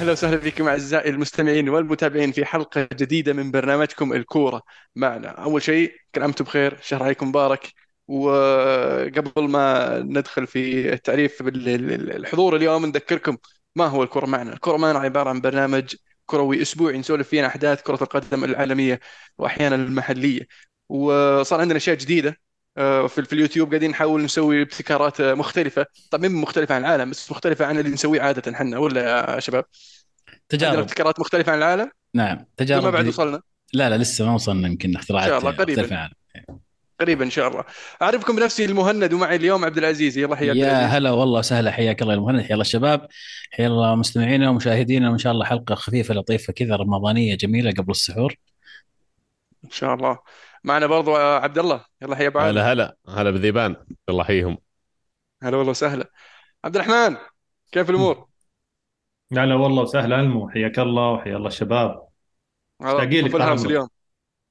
أهلا وسهلا بكم أعزائي المستمعين والمتابعين في حلقة جديدة من برنامجكم الكورة معنا. أول شيء كل عام وأنتم بخير شهر عليكم مبارك. وقبل ما ندخل في التعريف بالحضور اليوم نذكركم ما هو الكورة معنا. الكورة معنا عبارة عن برنامج كروي أسبوعي نسولف فيه عن أحداث كرة القدم العالمية وأحيانا المحلية. وصار عندنا أشياء جديدة في في اليوتيوب قاعدين نحاول نسوي ابتكارات مختلفة. طبعا مو مختلفة عن العالم بس مختلفة عن اللي نسويه عادة إحنا ولا يا شباب؟ تجارب. ابتكارات مختلفة عن العالم؟ نعم ولا ما تجارب بعد. وصلنا. لا لا لسه ما وصلنا يمكن إن شاء اختراعات الله قريبا. قريبا إن شاء الله. أعرفكم بنفسي المهند ومعي اليوم عبد العزيز. يلا حيا عبد يا هلا والله وسهلا حياك الله المهند حيا الله الشباب حيا الله مستمعينا ومشاهدينا وإن شاء الله حلقة خفيفة لطيفة كذا رمضانية جميلة قبل السحور. إن شاء الله. معنا برضو عبد الله يلا حيا ابو عادل هلا هلا. هلا بذيبان. الله يحييهم هلا والله وسهلا. عبد الرحمن كيف الأمور؟ لا لا والله وسهلا ألمو. حياك الله وحيا الله الشباب. مشتاقين لك فول طال هاوس عمرك اليوم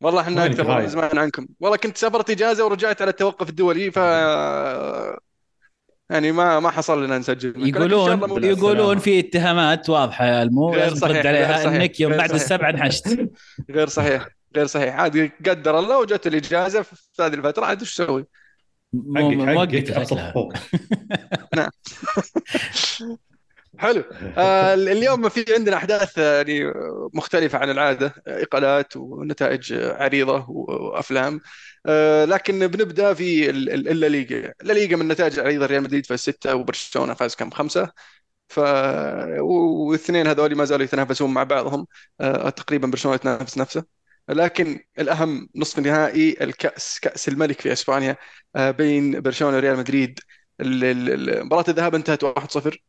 والله إحنا وينك أكثر من زمان عنكم. والله كنت سافرت إجازة ورجعت على التوقف الدولي ف يعني ما ما حصل لنا نسجل. معك لكن إن شاء الله يقولون. يقولون السلامة في اتهامات واضحة يا ألمو. غير لازم ترد صحيح غير عليها صحيح إنك يوم غير بعد صحيح. السبعة انحشت. غير صحيح. غير صحيح. عاد قدر الله وجت الإجازة في هذه الفترة عاد أسوي؟ مو- حقك حقك نعم. حلو. آه اليوم في عندنا أحداث يعني مختلفة عن العادة. إقالات ونتائج عريضة وأفلام. آه لكن بنبدأ في ال- ال- الليغا الليغا من النتائج العريضه ريال مدريد فاز ستة وبرشلونة فاز كم؟ خمسة. ف والاثنين هذول ما زالوا يتنافسون مع بعضهم. آه تقريبا برشلونة يتنافس نفسه. لكن الأهم نصف النهائي الكأس كأس الملك في إسبانيا آه بين برشلونة وريال مدريد. مباراة الذهاب انتهت 1-0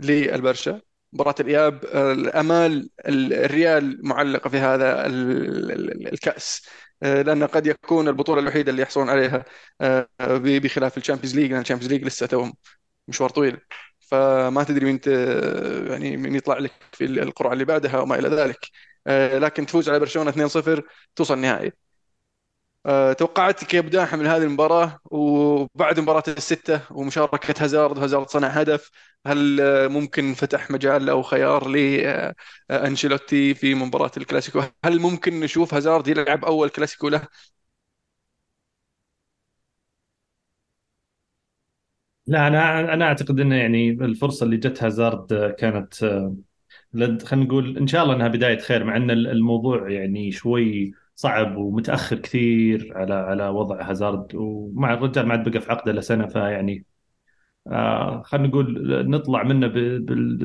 للبرشا مباراة الإياب الأمال الريال معلقة في هذا ال- ال- الكأس آه، لأن قد يكون البطولة الوحيدة اللي يحصلون عليها آه، بخلاف ال Champions League لأن ال Champions League لسه توهم مشوار طويل. فما تدري مين يعني مين يطلع لك في القرعة اللي بعدها وما إلى ذلك. آه، لكن تفوز على برشلونة 2-0 توصل النهائي. آه، توقعاتك يا بداحة من هذه المباراة وبعد مباراة الستة ومشاركة هازارد وهازارد صنع هدف هل آه، ممكن فتح مجال أو خيار لأنشيلوتي في مباراة الكلاسيكو؟ هل ممكن نشوف هازارد يلعب أول كلاسيكو له؟ لا أنا أنا أعتقد إنه يعني الفرصة اللي جت هازارد كانت آه، خلينا نقول إن شاء الله إنها بداية خير مع إن الموضوع يعني شوي صعب ومتأخر كثير على على وضع هازارد ومع الرجال ما عاد بقى في عقده لسنه فيعني آه خلينا نقول نطلع منه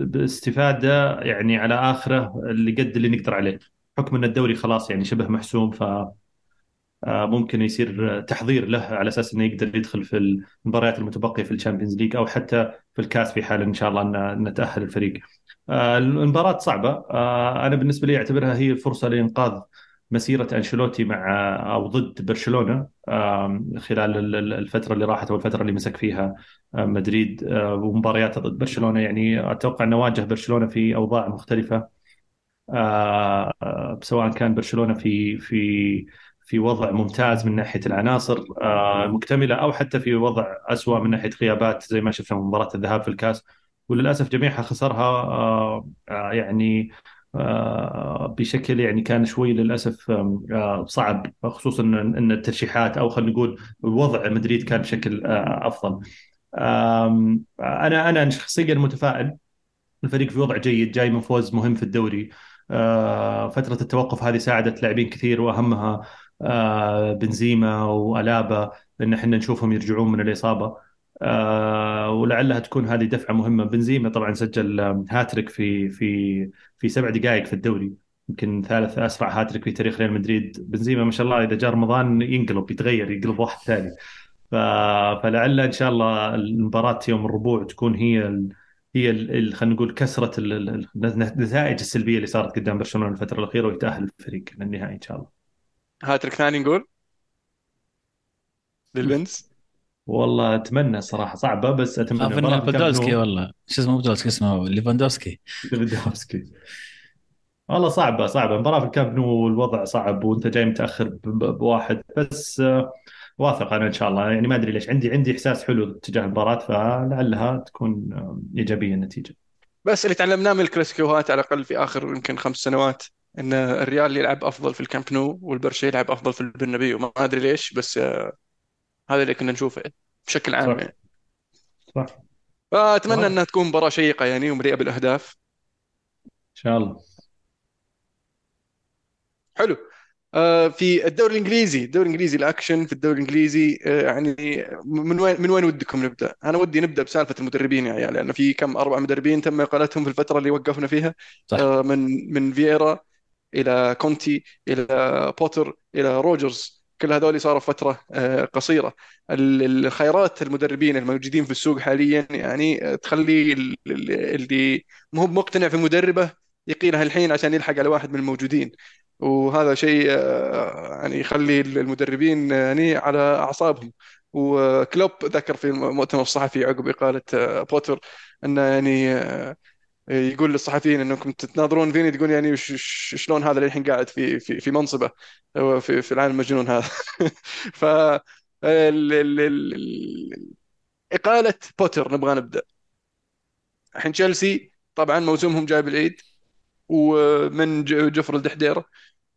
باستفادة يعني على آخره اللي قد اللي نقدر عليه حكم إن الدوري خلاص يعني شبه محسوم ف آه، ممكن يصير تحضير له على أساس إنه يقدر يدخل في المباريات المتبقية في ال Champions League أو حتى في الكاس في حال إن شاء الله ان نتاهل الفريق. آه، المباراة صعبة. آه، أنا بالنسبة لي أعتبرها هي فرصة لإنقاذ مسيرة أنشيلوتي مع أو ضد برشلونة آم، خلال ال- ال- الفترة اللي راحت أو الفترة اللي مسك فيها آه، مدريد آه، ومبارياته ضد برشلونة. يعني أتوقع انه واجه برشلونة في آه، آه، سواء كان برشلونة في في في وضع ممتاز من ناحية العناصر آه، مكتملة أو حتى في وضع أسوأ من ناحية غيابات زي ما شفنا في مباراة الذهاب في الكاس. وللأسف جميعها خسرها آه، آه، يعني آه، بشكل يعني كان شوي آه، صعب خصوصا أن الترشيحات أو خلينا نقول وضع مدريد كان بشكل أفضل. آم، أنا أنا شخصيا متفائل. الفريق في وضع جيد جاي من فوز مهم في الدوري. فترة التوقف هذه ساعدت لاعبين كثير وأهمها آه، بنزيما وألابا لأن إحنا نشوفهم يرجعون من الإصابة. آه، ولعلها تكون هذه دفعة مهمة بنزيما طبعا سجل هاتريك في في في سبع دقائق في الدوري يمكن ثالث أسرع هاتريك في تاريخ ريال مدريد بنزيما ما شاء الله إذا جاء رمضان ينقلب يتغير يقلب واحد ثاني. فلعل إن شاء الله المباراة يوم الربوع تكون هي ال... هي ال... خلينا نقول كسرة. ال- النتائج السلبية اللي صارت قدام برشلونة الفترة الأخيرة ويتأهل الفريق للنهائي إن شاء الله. هاتريك ثاني نقول للبنز والله أتمنى صراحة صعبة بس أتمنى. خاف انه بودولسكي والله. شو اسمه؟ بودولسكي اسمه ليفاندوسكي ليفاندوفسكي. والله صعبة صعبة. مباراة في الكامب نو الوضع صعب وأنت جاي متأخر. بواحد. بس آه، واثق أنا إن شاء الله. يعني ما أدري ليش. عندي عندي إحساس حلو تجاه المباراة فلعلها تكون آه، إيجابية النتيجة. بس اللي تعلمناه من الكلاسيكوهات على الأقل في آخر يمكن خمس سنوات إن الريال يلعب أفضل في الكامب نو والبرشا يلعب أفضل في البرنابيو. ما أدري ليش بس آه، هذا اللي كنا نشوفه بشكل عام صح. يعني. صح. فأتمنى واضح إنها تكون مباراة شيقة يعني ومليئة بالأهداف. إن شاء الله. حلو. آه، في الدوري الإنجليزي الدوري الإنجليزي الأكشن في الدوري الإنجليزي آه، يعني من وين من وين ودكم نبدأ؟ أنا ودي نبدأ بسالفة المدربين يا عيال لأنه في كم أربع مدربين تم إقالتهم في الفترة اللي وقفنا فيها. صح. آه، من من فييرا إلى كونتي إلى بوتر إلى روجرز. كل هذول صاروا فترة آه، قصيرة. ال- الخيارات المدربين الموجودين في السوق حاليا يعني آه، تخلي ال- ال- اللي مو مقتنع في مدربه يقيله الحين عشان يلحق على واحد من الموجودين. وهذا شيء آه، يعني يخلي المدربين يعني على أعصابهم. وكلوب ذكر في المؤتمر الصحفي عقب إقالة بوتر إنه يعني يقول للصحفيين إنكم تتناظرون. فيني تقول يعني شلون هذا للحين قاعد في في في منصبه؟ في في العالم المجنون هذا. ف ال- ال- ال- إقالة بوتر نبغى نبدأ. الحين تشيلسي طبعا موسمهم جاي بالعيد ومن جرف لدحديرة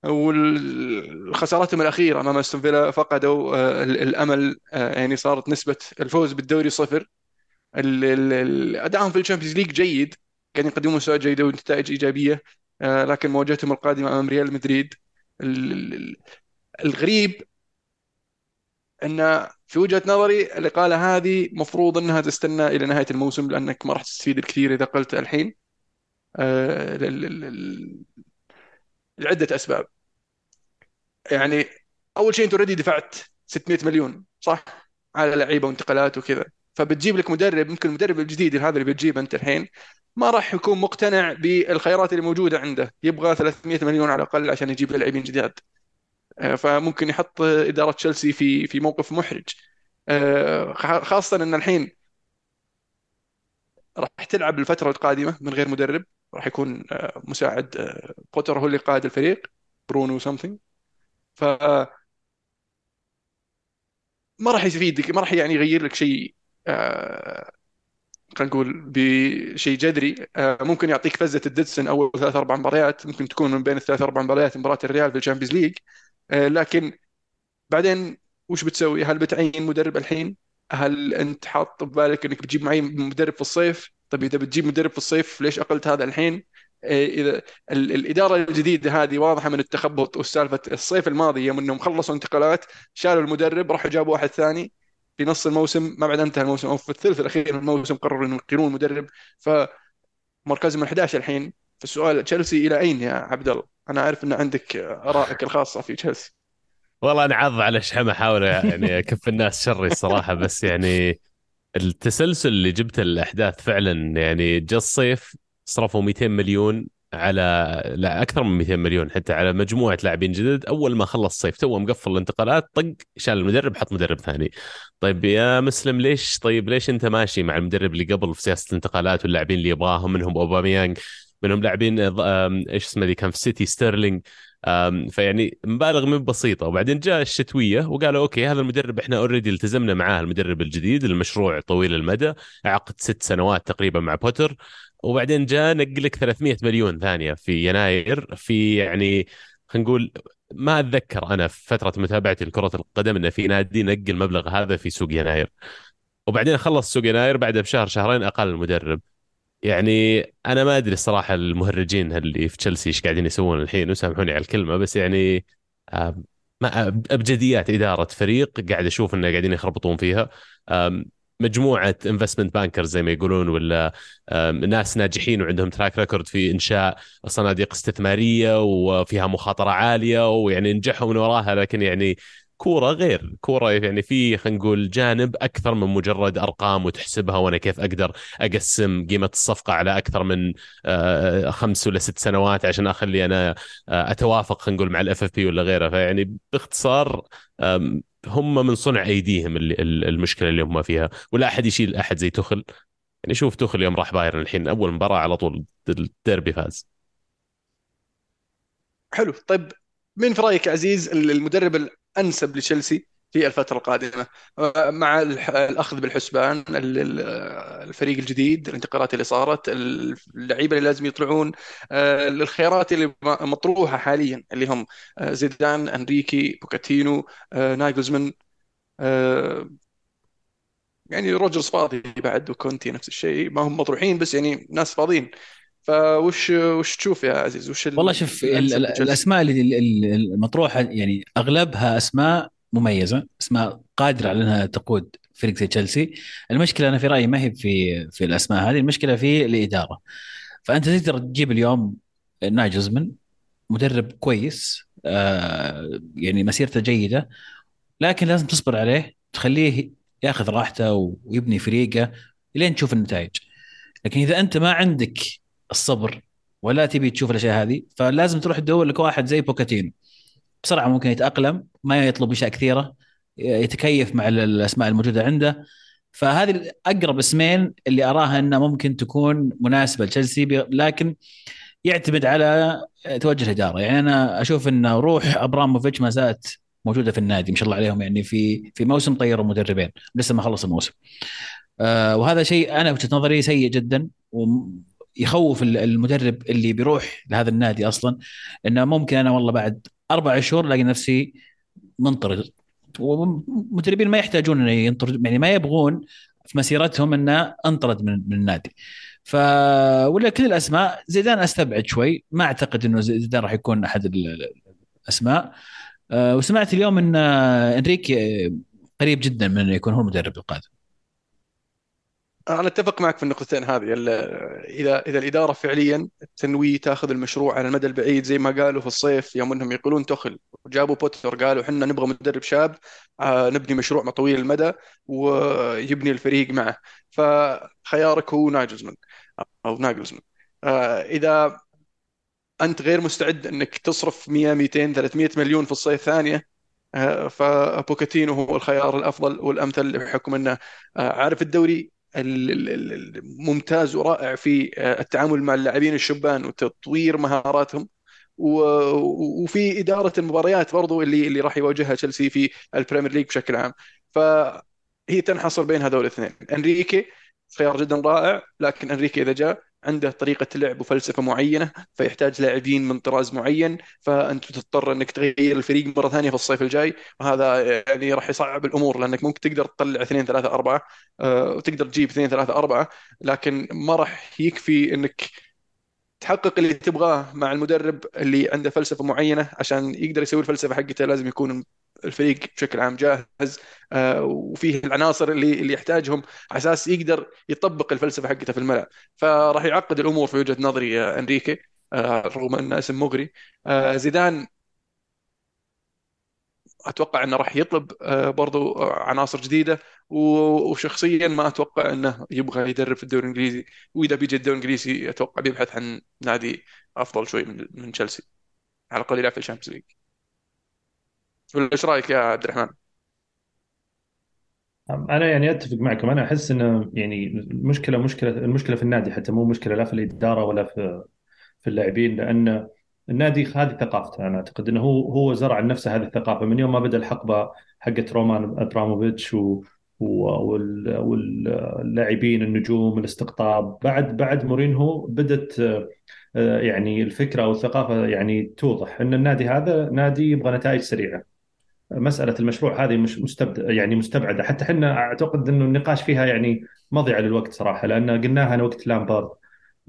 والخسارتهم الأخيرة أمام أستون فيلا فقدوا آه، ال- الأمل آه، يعني صارت نسبة الفوز بالدوري صفر. ادائهم في ال Champions League جيد. قاعدين يقدمون مستويات جيده ونتائج إيجابية آه، لكن مواجهتهم القادمة أمام ريال مدريد ال- ال- ال- الغريب أن في وجهة نظري الإقالة هذه مفروض أنها تستنى إلى نهاية الموسم لأنك ما راح تستفيد الكثير إذا قلت الحين آه، لعدة أسباب. يعني أول شيء أنت اوريدي دفعت 600 مليون صح؟ على لعيبة وانتقالات وكذا. فبتجيب لك مدرب ممكن المدرب الجديد هذا اللي بتجيبه أنت الحين ما راح يكون مقتنع بالخيارات اللي موجودة عنده. يبغى 300 مليون على الأقل عشان يجيب لاعبين جداد. آه، فممكن يحط إدارة تشيلسي في في موقف محرج. آه، خاصة إن الحين راح تلعب الفترة القادمة من غير مدرب. راح يكون آه، مساعد بوتر هو اللي قائد الفريق pronoun something ف ما راح يفيدك ما راح يعني يغير لك شيء خلينا نقول بشيء جذري آه، ممكن يعطيك فزة ال this in أول ثلاث أربع مباريات ممكن تكون من بين الثلاث أربع مباريات مباراة الريال في ال Champions League لكن بعدين وش بتسوي؟ هل بتعين مدرب الحين؟ هل أنت حاط ببالك إنك بتجيب معي مدرب في الصيف؟ طيب إذا بتجيب مدرب في الصيف ليش أقلت هذا الحين؟ آه، إذا ال- الإدارة الجديدة هذه واضحة من التخبط والسالفه الصيف الماضي يوم إنهم خلصوا انتقالات شالوا المدرب راحوا جابوا واحد ثاني في نص الموسم ما بعد انتهى الموسم أو في الثلث الأخير من الموسم قرروا إنهم يقيلون المدرب فمركزهم 11 الحين. فالسؤال تشيلسي إلى أين يا عبد الله؟ أنا أعرف إن عندك آرائك الخاصة في تشيلسي. والله أنا عض على شحمه احاول يعني أكف الناس شري الصراحة بس يعني التسلسل اللي جبت الأحداث فعلا يعني جاء الصيف صرفوا 200 مليون على لا أكثر من 200 مليون حتى على مجموعة لاعبين جدد أول ما خلص الصيف تو مقفل الانتقالات طق شال المدرب حط مدرب ثاني. طيب يا مسلم ليش؟ طيب ليش أنت ماشي مع المدرب اللي قبل في سياسة الانتقالات واللاعبين اللي يبغاهم؟ منهم أوباميانج منهم لاعبين آم، إيش اسمه ذي كان في سيتي ستيرلينج. فيعني مبالغ من بسيطة. وبعدين جاء الشتوية وقالوا okay هذا المدرب إحنا already التزمنا معاه المدرب الجديد المشروع طويل المدى عقد ست سنوات تقريبا مع بوتر. وبعدين جاء نقلك 300 مليون ثانية في يناير في يعني خلينا نقول ما أتذكر أنا في فترة متابعتي لكرة القدم إنه في نادي نقل المبلغ هذا في سوق يناير. وبعدين خلص سوق يناير بعدها بشهر شهرين أقل المدرب. يعني أنا ما أدري الصراحة المهرجين اللي في تشيلسي إيش قاعدين يسوون الحين وسامحوني على الكلمة بس يعني ما أبجديات إدارة فريق قاعد أشوف إنه قاعدين يخربطون فيها. مجموعة investment bankers زي ما يقولون ولا ناس ناجحين وعندهم track record في إنشاء صناديق استثمارية وفيها مخاطرة عالية ويعني نجحوا من وراها لكن يعني كورة غير. كورة يعني في خلينا نقول جانب أكثر من مجرد أرقام وتحسبها وأنا كيف أقدر أقسم قيمة الصفقة على أكثر من آه، خمس ولا ست سنوات عشان أخلي أنا آه، أتوافق خلينا نقول مع ال FFP ولا غيره. فيعني باختصار هم من صنع أيديهم اللي- ال- المشكلة اللي هم فيها. ولا أحد يشيل أحد زي تخل. يعني شوف تخل يوم راح بايرن الحين أول مباراة على طول الديربي فاز. حلو. طيب مين في رأيك عزيز المدرب الأنسب لتشيلسي؟ في الفترة القادمة. مع الأخذ بالحسبان الفريق الجديد الانتقالات اللي صارت اللعيبة اللي لازم يطلعون الخيارات اللي مطروحة حاليا اللي هم زيدان إنريكي بوكيتينو ناجلزمان يعني روجرز فاضي بعد وكونتي نفس الشيء. ما هم مطروحين بس يعني ناس فاضيين. فوش وش تشوف يا عزيز؟ وش والله شوف الأسماء اللي المطروحة يعني أغلبها أسماء مميزة اسماء قادرة على إنها تقود فريق زي تشيلسي. المشكلة أنا في رأيي ما هي في في الأسماء هذه المشكلة في الإدارة. فأنت تقدر تجيب اليوم ناجزمن مدرب كويس آه يعني مسيرته جيدة لكن لازم تصبر عليه تخليه ياخذ راحته ويبني فريقه لين تشوف النتائج. لكن إذا أنت ما عندك الصبر ولا تبي تشوف الأشياء هذه فلازم تروح تدور لك واحد زي بوكاتينو. بسرعة ممكن يتأقلم ما يطلب أشياء كثيرة يتكيف مع الأسماء الموجودة عنده. فهذه أقرب اسمين اللي أراها انها ممكن تكون مناسبة لتشيلسي لكن يعتمد على توجه الإدارة. يعني أنا أشوف إن روح أبراموفيتش ما زالت موجودة في النادي ما شاء الله عليهم يعني في في موسم طيروا مدربين لسه ما خلص الموسم. آه وهذا شيء أنا وجهة نظري سيء جدا ويخوف المدرب اللي بيروح لهذا النادي أصلا إنه ممكن أنا والله بعد أربع شهور ألاقي نفسي منطرد. ومدربين ما يحتاجون إنه ينطرد يعني ما يبغون في مسيرتهم إنه أنطرد من, من النادي. ف ولا كل الأسماء زيدان أستبعد شوي. ما أعتقد إنه زيدان راح يكون أحد الأسماء. أه وسمعت اليوم إن إنريكي قريب جدا من إنه يكون هو المدرب القادم. أنا أتفق معك في النقطتين هذه. اذا إذا الإدارة فعليا تنوي تاخذ المشروع على المدى البعيد زي ما قالوا في الصيف يوم إنهم يقولون تخل. وجابوا بوتر قالوا إحنا نبغى مدرب شاب آه، نبني مشروع طويل المدى ويبني الفريق معه. فخيارك هو ناجزمن أو ناجلزمن آه، إذا أنت غير مستعد إنك تصرف 100 200 300 مليون في الصيف ثانية آه، فبوكاتينو هو الخيار الأفضل والأمثل بحكم إنه عارف الدوري ممتاز ورائع في آه، التعامل مع اللاعبين الشبان وتطوير مهاراتهم وفي إدارة المباريات برضو اللي اللي راح يواجهها تشيلسي في ال Premier League بشكل عام. فهي تنحصر بين هذول الاثنين. إنريكي خيار جدا رائع لكن إنريكي إذا جاء عنده طريقة لعب وفلسفة معينة فيحتاج لاعبين من طراز معين فأنت تضطر أنك تغير الفريق مرة ثانية في الصيف الجاي وهذا يعني راح يصعب الأمور لأنك ممكن تقدر تطلع اثنين ثلاثة أربعة آه، وتقدر تجيب اثنين ثلاثة أربعة لكن ما راح يكفي أنك تحقق اللي تبغاه مع المدرب اللي عنده فلسفة معينة عشان يقدر يسوي الفلسفة حقته لازم يكون الفريق بشكل عام جاهز آه، وفيه العناصر اللي اللي يحتاجهم على أساس يقدر يطبق الفلسفة حقته في الملعب. فراح يعقد الأمور في وجهة نظري أنريكي آه، رغم انه اسم مغري. آه، زيدان أتوقع أنه راح يطلب برضو عناصر جديدة وشخصيا ما أتوقع أنه يبغى يدرب في الدوري الإنجليزي. وإذا بيجي الدوري الإنجليزي أتوقع بيبحث عن نادي أفضل شوي من من تشيلسي على الأقل يلعب في ال Champions League. إيش رأيك يا عبد الرحمن؟ أنا يعني أتفق معكم. أنا أحس إنه يعني المشكلة مشكلة المشكلة في النادي حتى مو مشكلة لا في الإدارة ولا في في اللاعبين لأن النادي هذه ثقافته. أنا أعتقد إنه هو هو زرع لنفسه هذه الثقافة. من يوم ما بدأ الحقبة حقت رومان إبراموفيتش و واللاعبين النجوم الاستقطاب بعد بعد مورينهو بدت آه، يعني الفكرة أو الثقافة يعني توضح إن النادي هذا نادي يبغى نتائج سريعة. مسألة المشروع هذه مش مستبد يعني مستبعدة. حتى إحنا أعتقد إنه النقاش فيها يعني مضيعه للوقت صراحة لأن قلناها أنا وقت لامبارد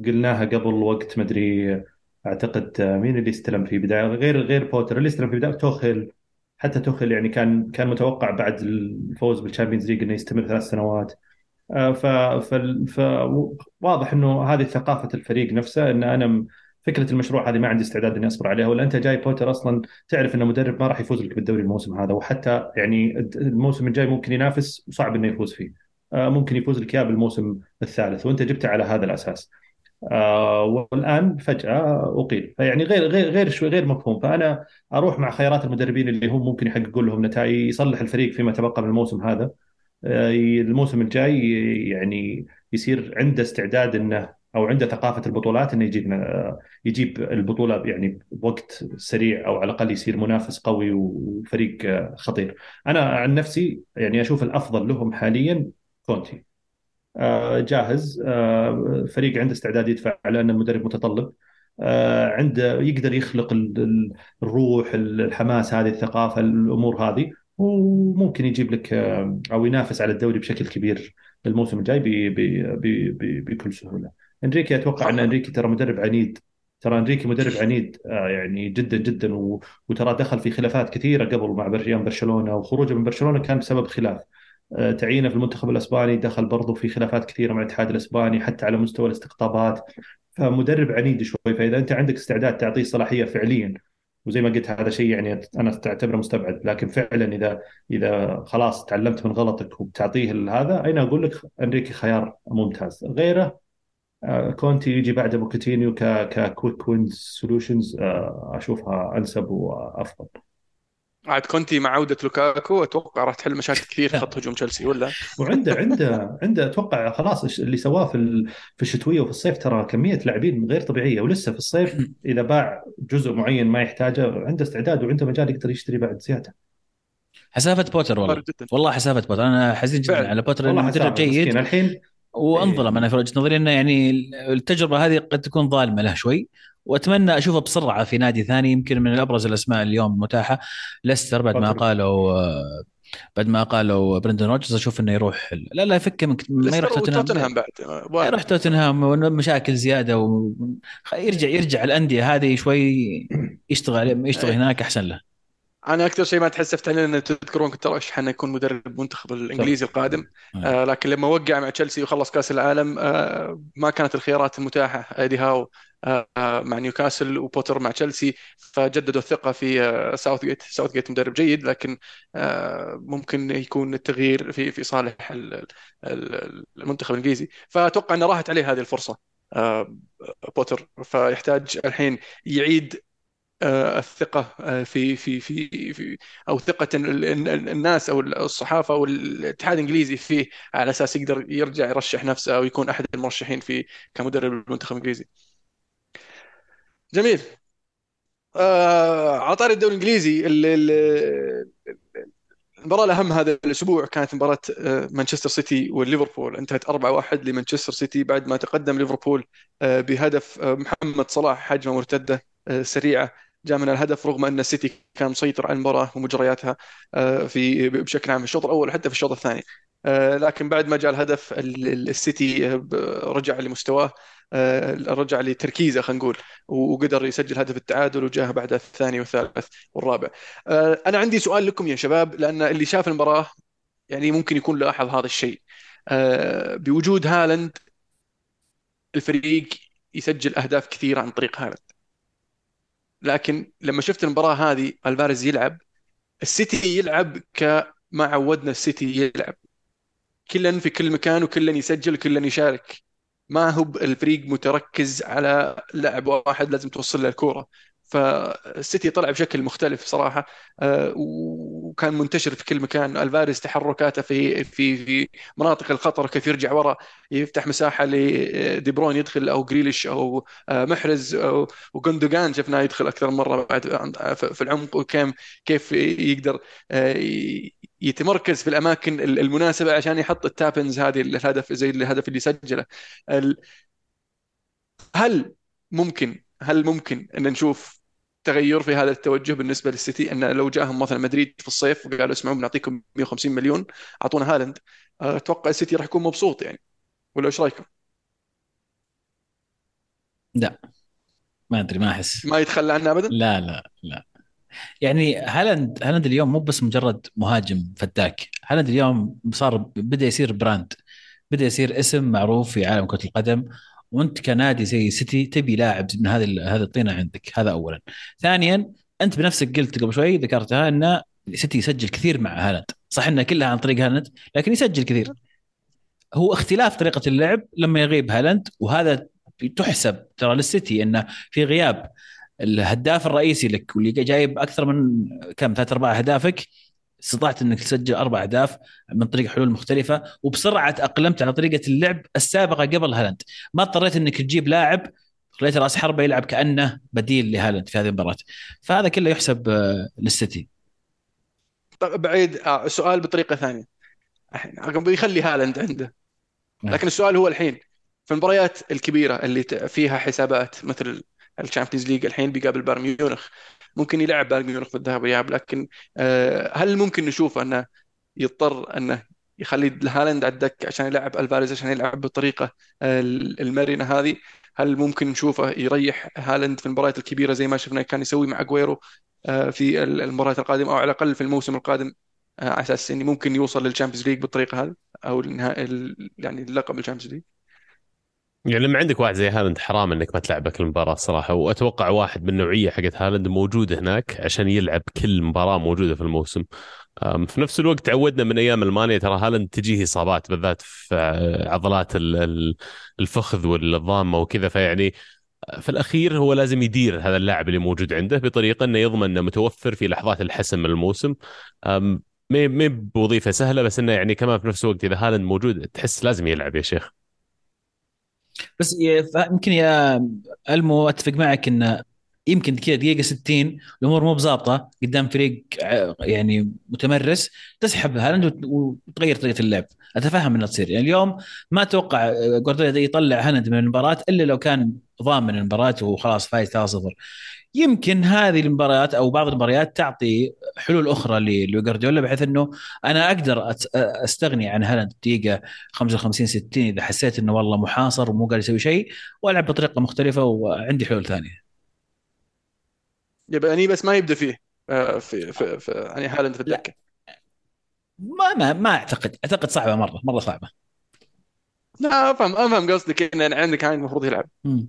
قلناها قبل وقت مدري أعتقد مين اللي استلم في بدايه غير غير بوتر اللي استلم في بدايه توخل حتى توخل يعني كان كان متوقع بعد الفوز بال Champions League إنه يستمر ثلاث سنوات. آه، ف واضح إنه هذه ثقافة الفريق نفسه إن أنا فكرة المشروع هذه ما عندي استعداد إني أصبر عليها ولا أنت جاي بوتر أصلا تعرف إن مدرب ما راح يفوز لك بالدوري الموسم هذا وحتى يعني الموسم الجاي ممكن ينافس وصعب إنه يفوز فيه. آه، ممكن يفوز لك إياه بالموسم الثالث وأنت جبته على هذا الأساس. آه والآن فجأة أقيل. فيعني غير غير غير شوي غير مفهوم. فأنا أروح مع خيارات المدربين اللي هم ممكن يحققون لهم نتائج يصلح الفريق فيما تبقى من الموسم هذا. آه الموسم الجاي يعني يصير عنده استعداد إنه أو عنده ثقافة البطولات إنه يجيب يجيب البطولة يعني بوقت سريع أو على الأقل يصير منافس قوي وفريق خطير. أنا عن نفسي يعني أشوف الأفضل لهم حاليا كونتي. آه، جاهز آه، فريق عنده استعداد يدفع لأن المدرب متطلب آه، عنده يقدر يخلق الروح الحماس هذه الثقافة الأمور هذه وممكن يجيب لك أو ينافس على الدوري بشكل كبير الموسم الجاي بكل سهولة. انريكي أتوقع أن انريكي ترى مدرب عنيد. ترى انريكي مدرب عنيد يعني جدا جدا وترى دخل في خلافات كثيرة قبل مع برشلونة وخروجه من برشلونة كان بسبب خلاف. آه، تعيينه في المنتخب الأسباني دخل برضه في خلافات كثيرة مع الاتحاد الأسباني حتى على مستوى الاستقطابات. فمدرب عنيد شوي. فإذا أنت عندك استعداد تعطيه صلاحية فعليا وزي ما قلت هذا شيء يعني أنا اعتبره مستبعد. لكن فعلا إذا إذا خلاص تعلمت من غلطك وبتعطيه هذا أنا أقول لك أنريكي خيار ممتاز. غيره آه، كونتي يجي بعد بوكيتينيو ك quick wins solutions أشوفها أنسب وأفضل. عاد كونتي مع عودة لوكاكو أتوقع راح تحل مشاكل كثير في خط هجوم تشيلسي ولا؟ وعنده عنده عنده أتوقع خلاص اللي سواه في في الشتوية وفي الصيف ترى كمية لاعبين غير طبيعية ولسه في الصيف إذا باع جزء معين ما يحتاجه عنده استعداد وعنده مجال يقدر يشتري بعد زيادة. حسافة بوتر والله. والله حسافة بوتر. أنا حزين جدا على بوتر والله مدرب جيد الحين وانظلم. أنا في وجهة نظري إنه يعني التجربة هذه قد تكون ظالمة له شوي. وأتمنى أشوفه بسرعة في نادي ثاني يمكن من ابرز الأسماء اليوم متاحة. ليستر بعد ما قالوا بعد ما قالوا برندن رودجرز أشوف إنه يروح لا لا يفك من ما يروح توتنهام. بعد. يروح توتنهام ومشاكل زيادة ويرجع يرجع الأندية هذه شوي يشتغل يشتغل هناك أحسن له. أنا أكثر شيء ما تحسفت عليه ان تذكرون كنت أرشح إنه يكون مدرب المنتخب الإنجليزي القادم. آه لكن لما وقع مع تشيلسي وخلص كأس العالم آه ما كانت الخيارات المتاحة. أيدي هاو آه مع نيوكاسل وبوتر مع تشيلسي فجددوا الثقة في آه ساوث جيت ساوث جيت مدرب جيد لكن آه ممكن يكون التغيير في في صالح المنتخب الإنجليزي. فأتوقع انه راحت عليه هذه الفرصة آه بوتر. فيحتاج الحين يعيد آه، الثقة آه، في في في في أو ثقة الناس أو الصحافة أو الاتحاد الإنجليزي فيه على أساس يقدر يرجع يرشح نفسه أو يكون أحد المرشحين في كمدرب المنتخب الإنجليزي. جميل. آه على طاري الدوري الإنجليزي المباراة الأهم هذا الأسبوع كانت مباراة آه، مانشستر سيتي وليفربول انتهت 4-1 لمانشستر سيتي بعد ما تقدم ليفربول بهدف محمد صلاح هجمة مرتدة سريعة جاء من الهدف رغم أن السيتي كان مسيطر على المباراة ومجرياتها آه، في بشكل عام في الشوط الأول وحتى في الشوط الثاني. آه، لكن بعد ما جاء الهدف السيتي رجع لمستواه آه، رجع لتركيزه خلينا نقول وقدر يسجل هدف التعادل وجاه بعد الثاني والثالث والرابع. أنا عندي سؤال لكم يا شباب لأن اللي شاف المباراة يعني ممكن يكون لاحظ هذا الشيء. بوجود هالاند الفريق يسجل أهداف كثيرة عن طريق هالاند. لكن لما شفت المباراة هذه ألفاريز يلعب السيتي يلعب كما عودنا السيتي يلعب. كلا في كل مكان وكلا يسجل وكلا يشارك. ما هو الفريق متركز على لاعب واحد لازم توصل له الكورة. فالسيتي طلع بشكل مختلف صراحة آه، وكان منتشر في كل مكان. ألفاريز تحركاته في في في مناطق الخطر كيف يرجع ورا يفتح مساحة لدي برون يدخل أو جريليش أو آه، محرز أو وجندوجان شفناه يدخل أكثر مرة بعد في العمق وكيف كيف يقدر آه، يتمركز في الأماكن المناسبة عشان يحط التابنز هذه الهدف زي الهدف اللي سجله. هل ممكن هل ممكن أن نشوف تغير في هذا التوجه بالنسبة للسيتي؟ إن لو جاهم مثلا مدريد في الصيف وقالوا اسمعوا بنعطيكم 150 مليون أعطونا هالاند. أتوقع السيتي راح يكون مبسوط يعني. ولا إيش رأيكم؟ لا. ما أدري ما أحس. ما يتخلى عنه ابدا؟ لا لا لا. يعني هالاند هالاند اليوم مو بس مجرد مهاجم فتاك. هالاند اليوم صار بدأ يصير brand. بدأ يصير اسم معروف في عالم كرة القدم. وانت كنادي زي سيتي تبي لاعب من هذه هذه الطينة عندك. هذا اولا. ثانيا أنت بنفسك قلت قبل شوي ذكرتها إن سيتي يسجل كثير مع هالاند. صح إنها كلها عن طريق هالاند لكن يسجل كثير. هو اختلاف طريقة اللعب لما يغيب هالاند وهذا تحسب ترى للسيتي انه في غياب الهداف الرئيسي لك واللي جايب أكثر من كم ثلاث أرباع أهدافك استطعت إنك تسجل أربع أهداف من طريق حلول مختلفة وبسرعة تاقلمت على طريقة اللعب السابقة قبل هالاند. ما اضطريت إنك تجيب لاعب خليت رأس حربة يلعب كأنه بديل لهالاند في هذه المباراة. فهذا كله يحسب آه، للسيتي. طيب بعيد آه سؤال بطريقة ثانية. الحين بيخلي هالاند عنده. نعم. لكن السؤال هو الحين في المباريات الكبيرة اللي فيها حسابات مثل الشامبيونز ليج الحين بيقابل بايرن ميونخ ممكن يلعب بايرن ميونخ في الذهاب والاياب لكن آه، هل ممكن نشوف أنه يضطر أنه يخلي هالاند على الدكه عشان يلعب ألفاريز عشان يلعب بالطريقة آه، المرنة هذه؟ هل ممكن نشوفه يريح هالاند في المباريات الكبيرة زي ما شفنا كان يسوي مع اجويرو آه، في المباريات القادمة أو على الأقل في الموسم القادم على أساس انه ممكن يوصل للشامبيونز ليج بالطريقة هذه أو النهائي ال- يعني اللقب الشامبيونز ليج؟ يعني لما عندك واحد زي هالاند حرام إنك ما تلعبه كل مباراة صراحة. وأتوقع واحد من النوعيه حقت هالاند موجود هناك عشان يلعب كل مباراة موجودة في الموسم. في نفس الوقت تعودنا من أيام ألمانيا ترى هالاند تجيه إصابات بالذات في عضلات ال- ال- الفخذ والضامة وكذا. فيعني في الأخير هو لازم يدير هذا اللاعب اللي موجود عنده بطريقة إنه يضمن إنه متوفر في لحظات الحسم من الموسم ما بوظيفة سهلة بس إنه يعني كمان في نفس الوقت إذا هالاند موجود تحس لازم يلعب يا شيخ. بس يمكن يا ألمو أتفق معك انه يمكن كذا دقيقة 60 الأمور مو بظابطه قدام فريق ع- يعني متمرس تسحب هالاند وت- وتغير طريقة اللعب. أتفهم إنها تصير. يعني اليوم ما أتوقع جوارديولا يطلع هالاند من المباراة إلا لو كان ضامن المباراة وخلاص فايز 3-0 يمكن هذه المباريات أو بعض المباريات تعطي حلول أخرى لجوارديولا بحيث إنه أنا أقدر أستغني عن هالاند دقيقة 55 60 إذا حسيت إنه والله محاصر ومو قادر يسوي شيء وألعب بطريقة مختلفة وعندي حلول ثانية. يبقى يعني بس ما يبدأ فيه آه، في في, في يعني هالاند في الدكة ما ما ما أعتقد أعتقد صعبة مرة مرة صعبة. لا افهم أفهم قصدك إن عندك هالاند المفروض يلعب مم.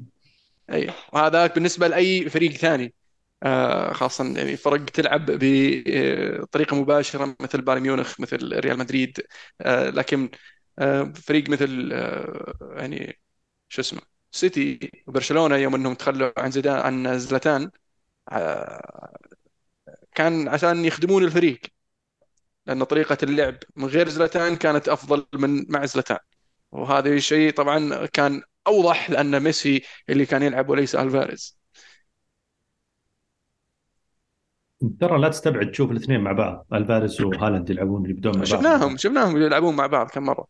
أي. وهذا بالنسبة لأي فريق ثاني. آه، خاصه يعني فرق تلعب بطريقة مباشرة مثل بايرن ميونخ مثل ريال مدريد. آه، لكن آه، فريق مثل آه، يعني شو اسمه سيتي وبرشلونة يوم إنهم تخلوا عن زيدان عن زلاتان آه، كان عشان يخدمون الفريق. لأن طريقة اللعب من غير زلاتان كانت أفضل من مع زلاتان. وهذا الشيء طبعا كان أوضح لأن ميسي اللي كان يلعب وليس ألفاريز. ترى لا تستبعد تشوف الاثنين مع بعض. ألفاريز وهالاند يلعبون يبدون مع بعض. شفناهم شفناهم يلعبون مع بعض كم مرة.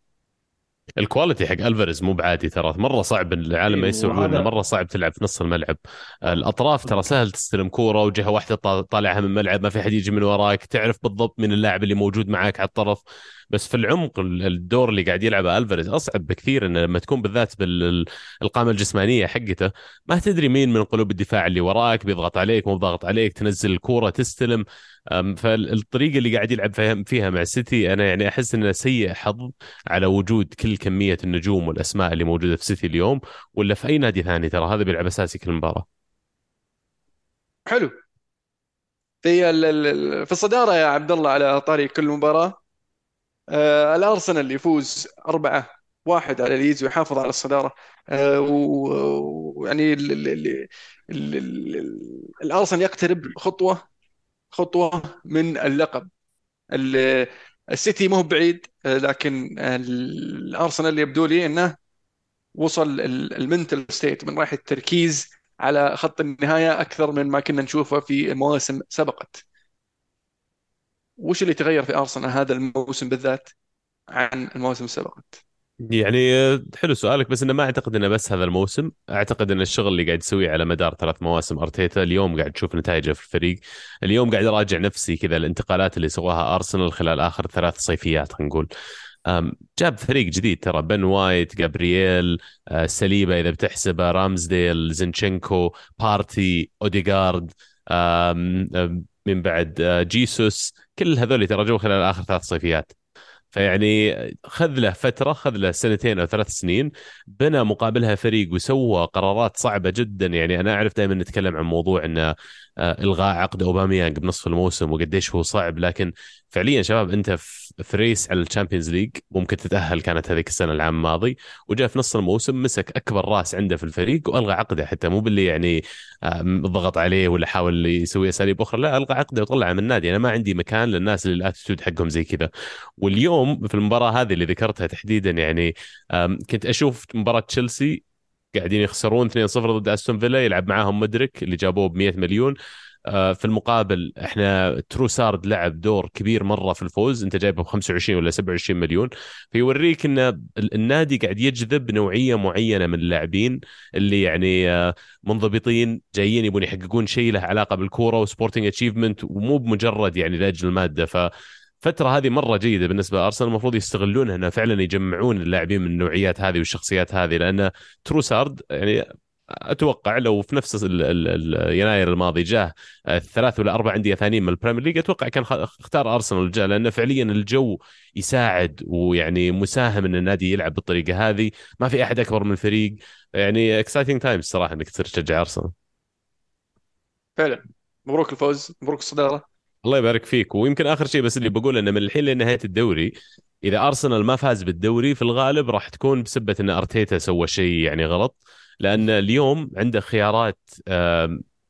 ال quality حق ألفاريز مو بعادي ترى. مرة صعب العالم ما إيه، وهذا- إنه مرة صعب تلعب في نص الملعب. الأطراف ترى سهل تستلم كورة وجهة واحدة طا- طالعها من الملعب ما في حد يجي من وراك تعرف بالضبط من اللاعب اللي موجود معك على الطرف. بس في العمق ال- الدور اللي قاعد يلعبه ألفاريز أصعب بكثير إنه لما تكون بالذات بالقامه الجسمانية حقته ما تدري مين من قلوب الدفاع اللي وراك بيضغط عليك مو ضاغط عليك تنزل الكورة تستلم. فالطريقة اللي قاعد يلعب فيها- مع السيتي أنا يعني أحس إنه سيء حظ على وجود كل كمية النجوم والأسماء اللي موجودة في سيتي اليوم ولا في أي نادي ثاني؟ ترى هذا بيلعب أساسي كل مباراة. حلو. في في الصدارة يا عبد الله على طاري كل مباراة. آه الأرسنال يفوز أربعة واحد على ليدز ويحافظ على الصدارة. آه ويعني ال- ال- ال- ال- ال- ال- الأرسنال يقترب خطوة خطوة من اللقب. ال- السيتي مو بعيد آه، لكن الأرسنال يبدو لي إنه وصل ال mental state من رايح التركيز على خط النهاية أكثر من ما كنا نشوفه في مواسم سبقت. وش اللي تغير في أرسنال هذا الموسم بالذات عن المواسم السابقة؟ يعني آه، حلو سؤالك بس إنه ما أعتقد إنه بس هذا الموسم. أعتقد إن الشغل اللي قاعد يسويه على مدار ثلاث مواسم أرتيتا اليوم قاعد تشوف نتائجه في الفريق. اليوم قاعد أراجع نفسي كذا الانتقالات اللي سواها أرسنال خلال آخر ثلاث صيفيات خلينا نقول. جاب فريق جديد ترى بن وايت جابرييل آه، ساليبا إذا بتحسبه رامزديل زينشينكو بارتي أوديغارد من بعد آه، جيسوس. كل هذول ترى جو خلال آخر ثلاث صيفيات. فيعني خذ له فترة خذ له سنتين أو ثلاث سنين بنى مقابلها فريق وسوى قرارات صعبة جدا. يعني أنا أعرف دائما نتكلم عن موضوع آه، إلغاء عقد أوباميانج بنصف الموسم وقديش هو صعب. لكن فعليا شباب أنت في race على الشامبيونز ليج ممكن تتأهل كانت هذيك السنة العام الماضي وجاء في نص الموسم مسك أكبر راس عنده في الفريق وألغى عقده حتى. مو باللي يعني آه، ضغط عليه ولا حاول يسوي أساليب أخرى لا ألغى عقده وطلع من النادي. أنا ما عندي مكان للناس اللي ال attitude حقهم زي كذا. واليوم في المباراة هذه اللي ذكرتها تحديدا يعني كنت أشوف مباراة تشيلسي قاعدين يخسرون 2-0 ضد استون فيلا يلعب معاهم مودريك اللي جابوه ب 100 مليون. آه، في المقابل إحنا تروسارد لعب دور كبير مرة في الفوز انت جايبه ب 25 ولا 27 مليون. فيوريك إن النادي قاعد يجذب نوعية معينة من اللاعبين اللي يعني آه، منضبطين جايين يبون يحققون شيء له علاقة بالكورة و sporting achievement ومو بمجرد يعني لأجل المادة. ف فترة هذه مرة جيدة بالنسبة لأرسنال المفروض يستغلونها أنه فعلا يجمعون اللاعبين من النوعيات هذه والشخصيات هذه لأن تروسارد يعني أتوقع لو في نفس ال ال ال يناير الماضي جاه ثلاث ولا أربع أندية ثانيين من البريمير ليج أتوقع كان اختار أرسنال جاء لأنه فعليا الجو يساعد ويعني مساهم إن النادي يلعب بالطريقة هذه. ما في أحد أكبر من الفريق يعني exciting times صراحة إنك تصير تشجع أرسنال. فعلا. مبروك الفوز مبروك الصدارة. الله يبارك فيك. ويمكن آخر شيء بس اللي بقول إنه من الحين لنهاية الدوري إذا أرسنال ما فاز بالدوري في الغالب راح تكون بسبة إن أرتيتا سوى شيء يعني غلط. لأن اليوم عنده خيارات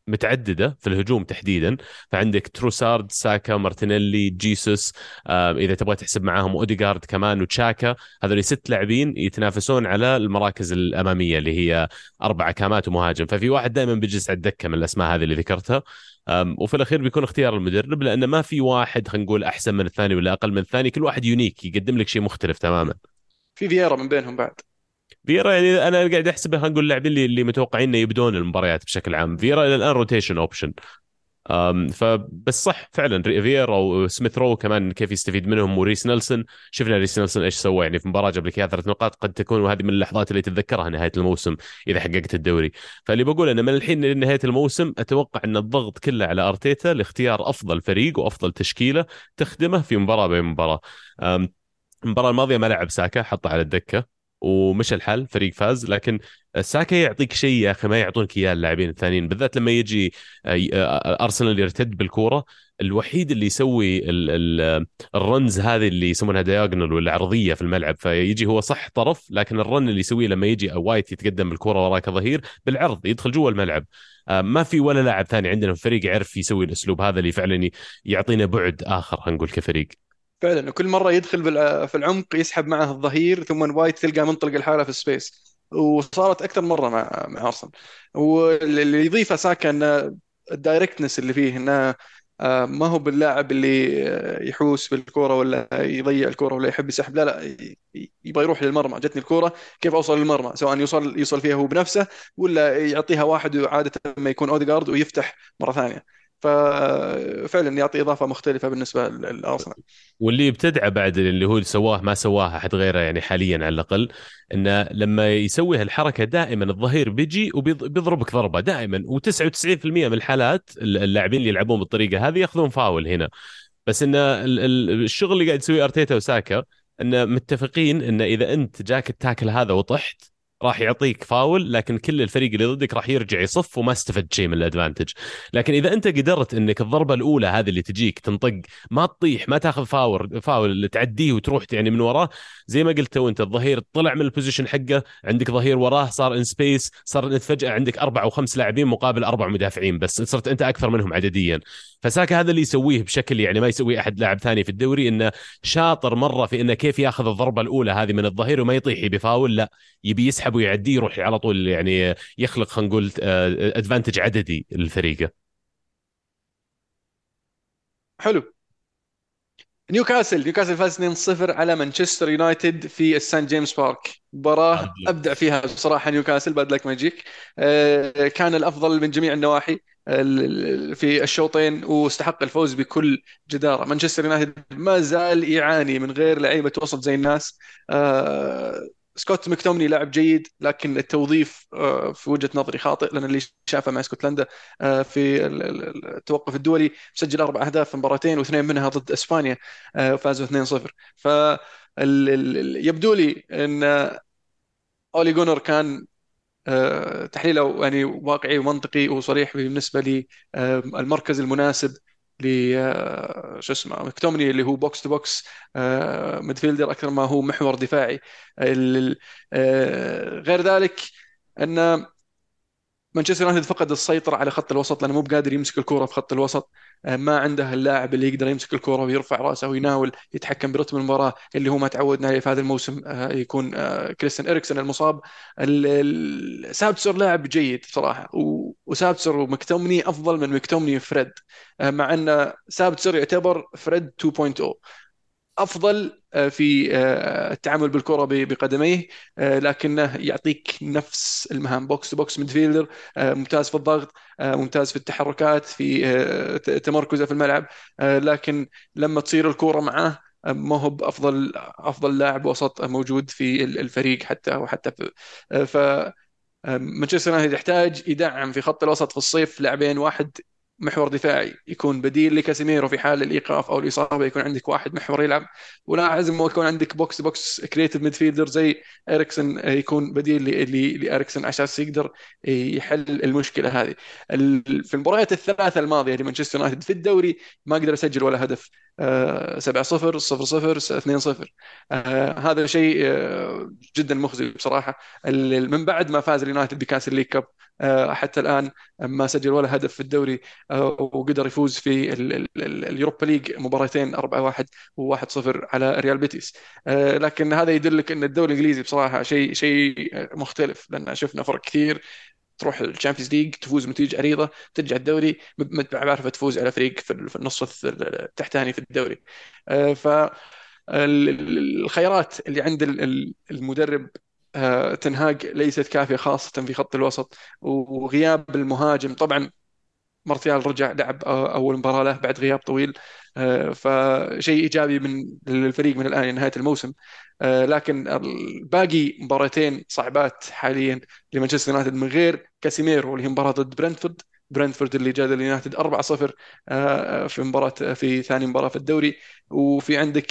متعددة في الهجوم تحديدا. فعندك تروسارد ساكا مارتينيلي جيسوس إذا تبغى تحسب معاهم اوديجارد كمان وتشاكا. هذول ست لاعبين يتنافسون على المراكز الأمامية اللي هي أربع خانات ومهاجم. ففي واحد دائما بيجلس على الدكة من الأسماء هذه اللي ذكرتها. وفي الأخير بيكون اختيار المدرب لأنه ما في واحد خلينا نقول أحسن من الثاني ولا أقل من الثاني كل واحد unique يقدم لك شيء مختلف تماما. في فييرا من بينهم بعد. فيرا يعني أنا قاعد أحسبه خلينا نقول اللاعبين اللي, اللي متوقعين إنه يبدون المباريات بشكل عام. فيرا إلى الآن rotation option فبس صح فعلا فيرا وسميث رو كمان كيف يستفيد منهم وريس نيلسون. شفنا ريس نيلسون إيش سوى. يعني في مباراة جاب لك اياها ثلاث نقاط قد تكون هذه من اللحظات اللي تتذكرها نهاية الموسم إذا حققت الدوري. فاللي بقول إنه من الحين لنهايه الموسم أتوقع إن الضغط كله على أرتيتا لاختيار أفضل فريق وأفضل تشكيلة تخدمه في مباراة بين مباراة. المباراة الماضية ما لعب ساكا حطه على الدكة. ومشى الحال فريق فاز. لكن ساكا يعطيك شيء يا أخي ما يعطونك إياه اللاعبين الثانيين بالذات لما يجي آه، آه، أرسنال يرتد بالكورة. الوحيد اللي يسوي ال runs هذه اللي يسمونها diagonal ولا عرضية في الملعب فيجي هو صح طرف لكن ال run اللي يسويه لما يجي وايت يتقدم بالكورة وراك ظهير بالعرض يدخل جوا الملعب. آه، ما في ولا لاعب ثاني عندنا في الفريق يعرف يسوي الأسلوب هذا اللي فعلا يعطينا بعد آخر خلينا نقول كفريق. فعلا وكل مرة يدخل في العمق يسحب معه الظهير ثم وايت تلقى منطلق لحاله في ال space وصارت أكثر مرة مع مع أرسنال. واللي يضيفه ساكا ان ال directness اللي فيه إنه آه، ما هو باللاعب اللي يحوس بالكورة ولا يضيع الكورة ولا يحب يسحب. لا لا يبغى يروح للمرمى. جتني الكورة كيف أوصل للمرمى؟ سواء يوصل يوصل فيها هو بنفسه ولا يعطيها واحد عاده ما يكون اوديجارد ويفتح مرة ثانية. ففعلا يعطي إضافة مختلفة بالنسبة للأرسنال. واللي بتدعى بعد اللي هو سواه ما سواه أحد غيره يعني حاليا على الأقل انه لما يسوي هالحركة دائما الظهير بيجي وبيضربك ضربة دائما و99% من الحالات اللاعبين اللي يلعبون بالطريقة هذه يأخذون فاول هنا. بس إن الشغل اللي قاعد يسويه أرتيتا وساكا إن متفقين إن إذا أنت جاك التاكل هذا وطحت راح يعطيك فاول لكن كل الفريق اللي ضدك راح يرجع يصف وما استفدت شيء من ال advantage. لكن إذا أنت قدرت إنك الضربة الأولى هذه اللي تجيك تنطق ما تطيح ما تاخذ فاول فاول تعديه وتروح يعني من وراه زي ما قلت أنت الظهير طلع من ال position حقه عندك ظهير وراه صار in space صار فجأة عندك أربع أو خمس لاعبين مقابل أربع مدافعين بس صرت أنت أكثر منهم عدديا. فساكا هذا اللي يسويه بشكل يعني ما يسويه أحد لاعب ثاني في الدوري إنه شاطر مرة في إنه كيف ياخذ الضربة الأولى هذه من الظهير وما يطيح بفاول لا يبي يسحب ويعديه يروح على طول يعني يخلق خلينا نقول advantage عددي للفريق حلو. نيوكاسل نيوكاسل فاز 2-0 على مانشستر يونايتد في السان جيمس بارك. مباراة أبدع فيها بصراحة نيوكاسل بعد لك magic آه، كان الأفضل من جميع النواحي. في الشوطين واستحق الفوز بكل جدارة. مانشستر يونايتد ما زال يعاني من غير لعيبة وسط زي الناس. آه، سكوت مكتومني لاعب جيد لكن التوظيف آه، في وجهة نظري خاطئ لأن اللي شافه مع اسكتلندا آه، في التوقف الدولي مسجل أربع أهداف في مباراتين واثنين منها ضد إسبانيا وفازوا 2-0 ف يبدو لي إن أولي جونر كان تحليله يعني واقعي ومنطقي وصريح بالنسبة للمركز المناسب ل آه، شو اسمه مكتومني اللي هو box to box midfielder أكثر ما هو محور دفاعي. آه، غير ذلك أن مانشستر يونايتد فقد السيطرة على خط الوسط لأنه مو بقادر يمسك الكرة في خط الوسط. آه، ما عنده اللاعب اللي يقدر يمسك الكرة ويرفع رأسه ويناول يتحكم برتم المباراة اللي هو ما تعودنا عليه في هذا الموسم يكون كريستيان إريكسون المصاب. سابتسر لاعب جيد صراحة وسابتسر ومكتومني أفضل من مكتومني وفريد مع أن سابتسر يعتبر فريد 2.0 أفضل آه، في آه، التعامل بالكرة بقدميه آه، لكنه يعطيك نفس المهام. box to box midfielder ممتاز في الضغط ممتاز في التحركات في تمركزه في الملعب لكن لما تصير الكوره معاه ما هو بأفضل أفضل لاعب وسط موجود في الفريق حتى وحتى ف مانشستر يونايتد يحتاج يدعم في خط الوسط في الصيف لاعبين واحد محور دفاعي يكون بديل لكاسيميرو في حال الإيقاف أو الإصابة يكون عندك واحد محور يلعب. ولا يكون عندك box box creative midfielder زي إريكسن يكون بديل لإريكسن. عشان يقدر يحل المشكلة هذه. في المباريات الثلاثة الماضية لمانشستر يونايتد في الدوري ما قدر يسجل ولا هدف. 7 0 0 0 2 0 هذا شيء آه، جدا مخزي بصراحة. من بعد ما فاز اليونايتد بكاس ال League Cup آه، حتى الآن ما سجل ولا هدف في الدوري آه، وقدر يفوز في ال Europa League مباراتين 4-1 و1-0 على ريال بيتيس. لكن هذا يدلك إن الدوري الإنجليزي بصراحة شيء شيء مختلف لأن شفنا فرق كثير. تروح ال Champions League تفوز بنتيجة عريضة ترجع الدوري ما عارفه تفوز على فريق في النص التحتاني في الدوري. ف الخيارات اللي عند المدرب آه، تنهاج ليست كافية خاصة في خط الوسط وغياب المهاجم. طبعا مارتيال رجع لعب أول مباراة له بعد غياب طويل. آه، فشيء إيجابي من الفريق من الآن لنهايه الموسم. آه، لكن باقي مباراتين صعبات حاليا لمانشستر يونايتد من غير كاسيميرو اللي هي مباراة ضد برنتفورد. برنتفورد اللي جلد اليونايتد 4-0 في مباراة في ثاني مباراة في الدوري. وفي عندك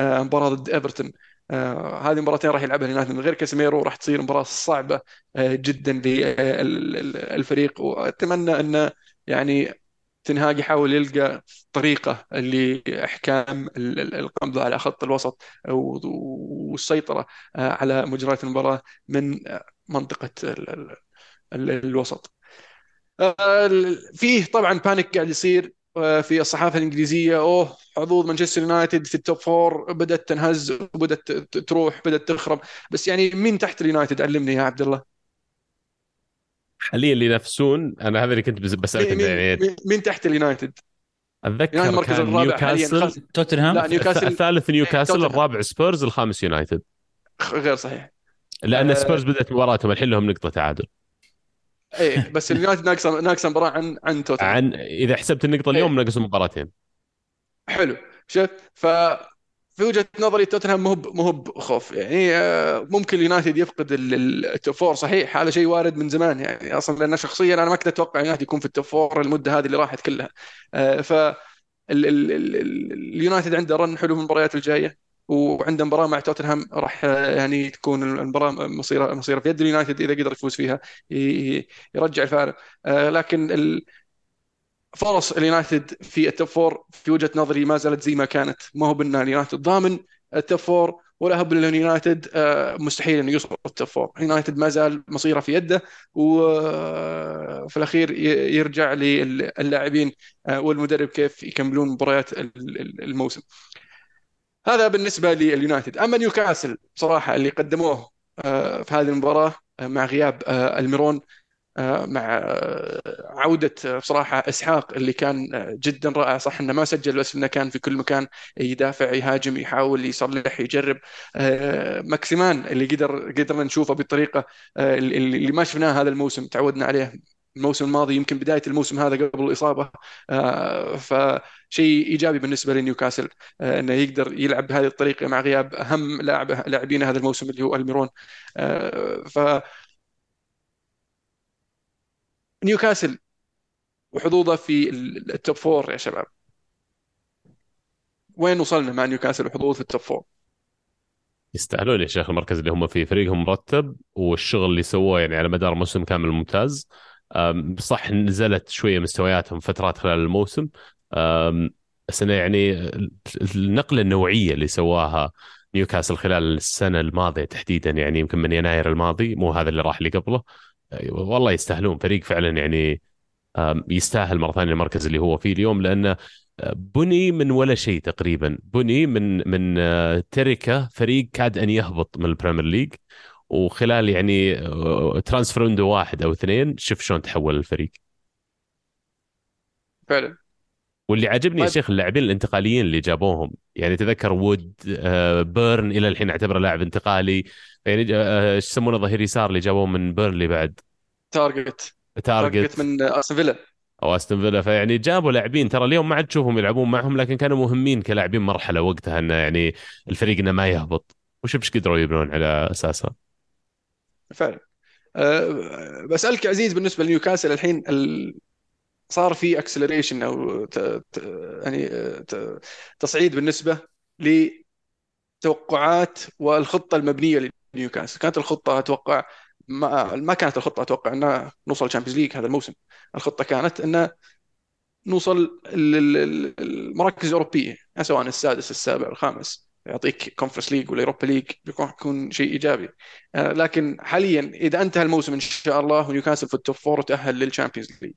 مباراة ضد إيفرتون. آه هذه مباراتين راح يلعبها اليونايتد من غير كاسيميرو راح تصير مباراة صعبة آه جدا للفريق وأتمنى انه يعني تنهاج يحاول يلقى طريقة لاحكام القبض على خط الوسط والسيطرة آه على مجريات المباراة من منطقة الوسط. آه، فيه طبعا panic قاعد يصير آه، في الصحافة الإنجليزية أوه حظوظ مانشستر يونايتد في ال top four بدأت تنهز وبدات تروح بدأت تخرب بس يعني مين تحت اليونايتد علمني يا عبد الله حاليا اللي ينافسون أنا هذا اللي كنت بسألك مين, يعني مين تحت اليونايتد؟ أتذكر يعني المركز الرابع نيوكاسل. توتنهام. لا نيوكاسل الثالث نيوكاسل الرابع سبيرز الخامس يونايتد. غير صحيح. لأن آه سبيرز بدأت مباراتهم الحين لهم نقطة تعادل. إيه بس اليونايتد ناقصه ناقصة مباراة عن عن توتنهام. عن إذا حسبت النقطة اليوم إيه. ناقص مباراتين. حلو. شفت ف في وجهة نظري توتنهام مو مو بخوف يعني آه، ممكن اليونايتد يفقد ال top four صحيح هذا شيء وارد من زمان. يعني أصلا لأن شخصيا أنا ما كنت أتوقع اليونايتد يكون في ال top four المدة هذه اللي راحت كلها. آه، ف اليونايتد عنده run حلو في المباريات الجاية وعنده مباراة مع توتنهام راح يعني تكون المباراة مصيره مصيرة في يد اليونايتد إذا قدر يفوز فيها يرجع الفارق. آه، لكن فرص اليونايتد في ال top four في وجهة نظري ما زالت زي ما كانت. ما هو بأن اليونايتد ضامن ال top four ولا هو بأن اليونايتد آه، مستحيل إنه يوصل ال top four اليونايتد ما زال مصيرة في يده وفي الأخير يرجع للاعبين آه، والمدرب كيف يكملون مباريات الموسم. هذا بالنسبة لليونايتد. أما نيوكاسل بصراحه اللي قدموه آه، في هذه المباراة آه، مع غياب آه، الميرون مع عودة بصراحة إسحاق اللي كان جدا رائع. صح إنه ما سجل بس إنه كان في كل مكان يدافع يهاجم يحاول يصلح يجرب. ماكسيمين اللي قدر قدرنا نشوفه بالطريقة اللي ما شفناها هذا الموسم تعودنا عليه الموسم الماضي يمكن بداية الموسم هذا قبل الإصابة. آه، فشيء إيجابي بالنسبة لنيوكاسل آه، إنه يقدر يلعب بهذه الطريقة مع غياب أهم لاعب لاعبين هذا الموسم اللي هو ألميرون. ف نيوكاسل وحظوظه في ال top four يا شباب. وين وصلنا مع نيوكاسل وحظوظ في ال top four يستاهلون يا شيخ المركز اللي هم فيه. فريقهم مرتب والشغل اللي سووه يعني على مدار موسم كامل ممتاز. صح نزلت شوية مستوياتهم فترات خلال الموسم. بس انه يعني النقلة النوعية اللي سواها نيوكاسل خلال السنة الماضية تحديدا يعني يمكن من يناير الماضي مو هذا اللي راح اللي قبله. والله يستاهلون فريق فعلا يعني يستاهل مرة ثانية المركز اللي هو فيه اليوم لأنه بني من ولا شيء تقريبا. بني من من آه، تركة فريق كاد أن يهبط من البريمير ليج وخلال يعني transfer window واحد أو اثنين شوف شلون تحول الفريق. فعلا. واللي عجبني طيب. يا شيخ اللاعبين الانتقاليين اللي جابوهم. يعني تذكر وود آه، بيرن إلى الحين اعتبره لاعب انتقالي. يعني آه، إيش يسمونه؟ ظهير يسار اللي جابوه من بيرنلي بعد. تارجت. تارجت. من أستون فيلا. أو أستون فيلا. فيعني جابوا لاعبين ترى اليوم ما عاد تشوفهم يلعبون معهم لكن كانوا مهمين كلاعبين مرحلة وقتها إنه يعني الفريق إنه ما يهبط. وشوف إيش قدروا يبنون على اساسها فعلا. أه بسالك عزيز بالنسبة لنيوكاسل الحين ال... صار في acceleration أو ت... ت... يعني ت... تصعيد بالنسبة لتوقعات والخطة المبنية لنيوكاسل كانت الخطة أتوقع ما ما كانت الخطة أتوقع ان نوصل تشامبيونز ليج هذا الموسم. الخطة كانت ان نوصل المراكز الأوروبية سواء السادس السابع الخامس. يعطيك كونفرنس ليج ولا اوروبا ليج بيكون شيء إيجابي. آه، لكن حاليا إذا انتهى الموسم إن شاء الله ونيوكاسل في ال top four وتاهل للشامبيونز ليج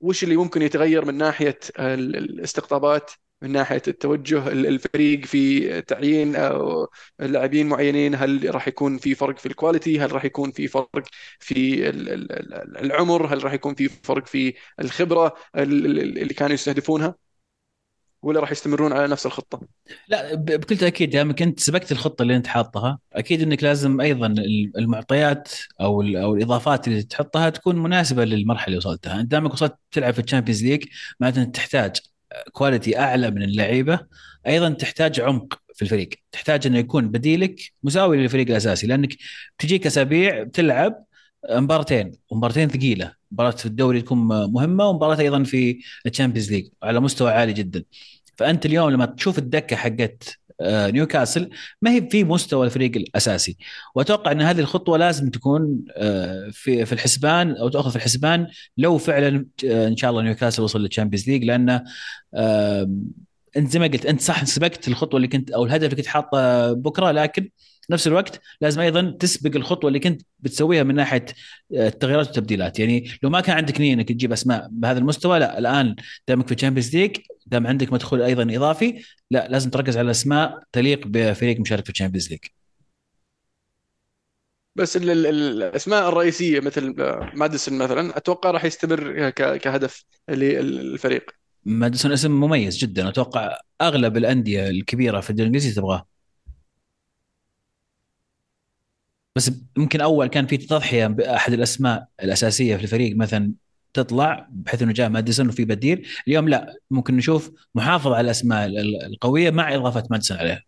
وش اللي ممكن يتغير من ناحية الاستقطابات؟ من ناحية التوجه الفريق في تعيين لاعبين معينين هل راح يكون في فرق في ال quality هل راح يكون في فرق في العمر؟ هل راح يكون في فرق في الخبرة اللي كانوا يستهدفونها؟ ولا راح يستمرون على نفس الخطة؟ لا بكل تأكيد دام كنت سبقت الخطة اللي انت حاطها. أكيد إنك لازم أيضا المعطيات أو أو الإضافات اللي تحطها تكون مناسبة للمرحلة اللي وصلتها، أنت دامك وصلت تلعب في الشامبيونز ليج معناته تحتاج quality أعلى من اللعيبة. أيضا تحتاج عمق في الفريق. تحتاج إنه يكون بديلك مساوي للفريق الأساسي لأنك تجيك أسابيع تلعب مبارتين ومبارتين ثقيلة. مباراة في الدوري تكون مهمة ومباراة أيضا في الشامبيونز ليج على مستوى عالي جدا. فأنت اليوم لما تشوف الدكة حقت نيوكاسل ما هي في مستوى الفريق الأساسي. وأتوقع إن هذه الخطوة لازم تكون آه، في في الحسبان أو تأخذ في الحسبان لو فعلا آه، إن شاء الله نيوكاسل وصل للتشامبيونز ليج لأنه أنت زي ما قلت أنت صح سبقت الخطوة اللي كنت أو الهدف اللي كنت حاطه بكرة لكن نفس الوقت لازم أيضا تسبق الخطوة اللي كنت بتسويها من ناحية التغييرات والتبديلات. يعني لو ما كان عندك نية إنك تجيب أسماء بهذا المستوى لا الآن دامك في الشامبيونز ليج دام عندك مدخول أيضا إضافي لا لازم تركز على أسماء تليق بفريق مشارك في الشامبيونز ليج بس الأسماء الرئيسية مثل ماديسون مثلا أتوقع راح يستمر كهدف للفريق. ماديسون اسم مميز جدا. أتوقع أغلب الأندية الكبيرة في الدوري الإنجليزي تبغاه. بس يمكن أول كان في تضحية بأحد الأسماء الأساسية في الفريق مثلا تطلع بحيث إنه جاء ماديسون وفي بديل. اليوم لا ممكن نشوف محافظة على الأسماء القوية مع إضافة ماديسون عليها.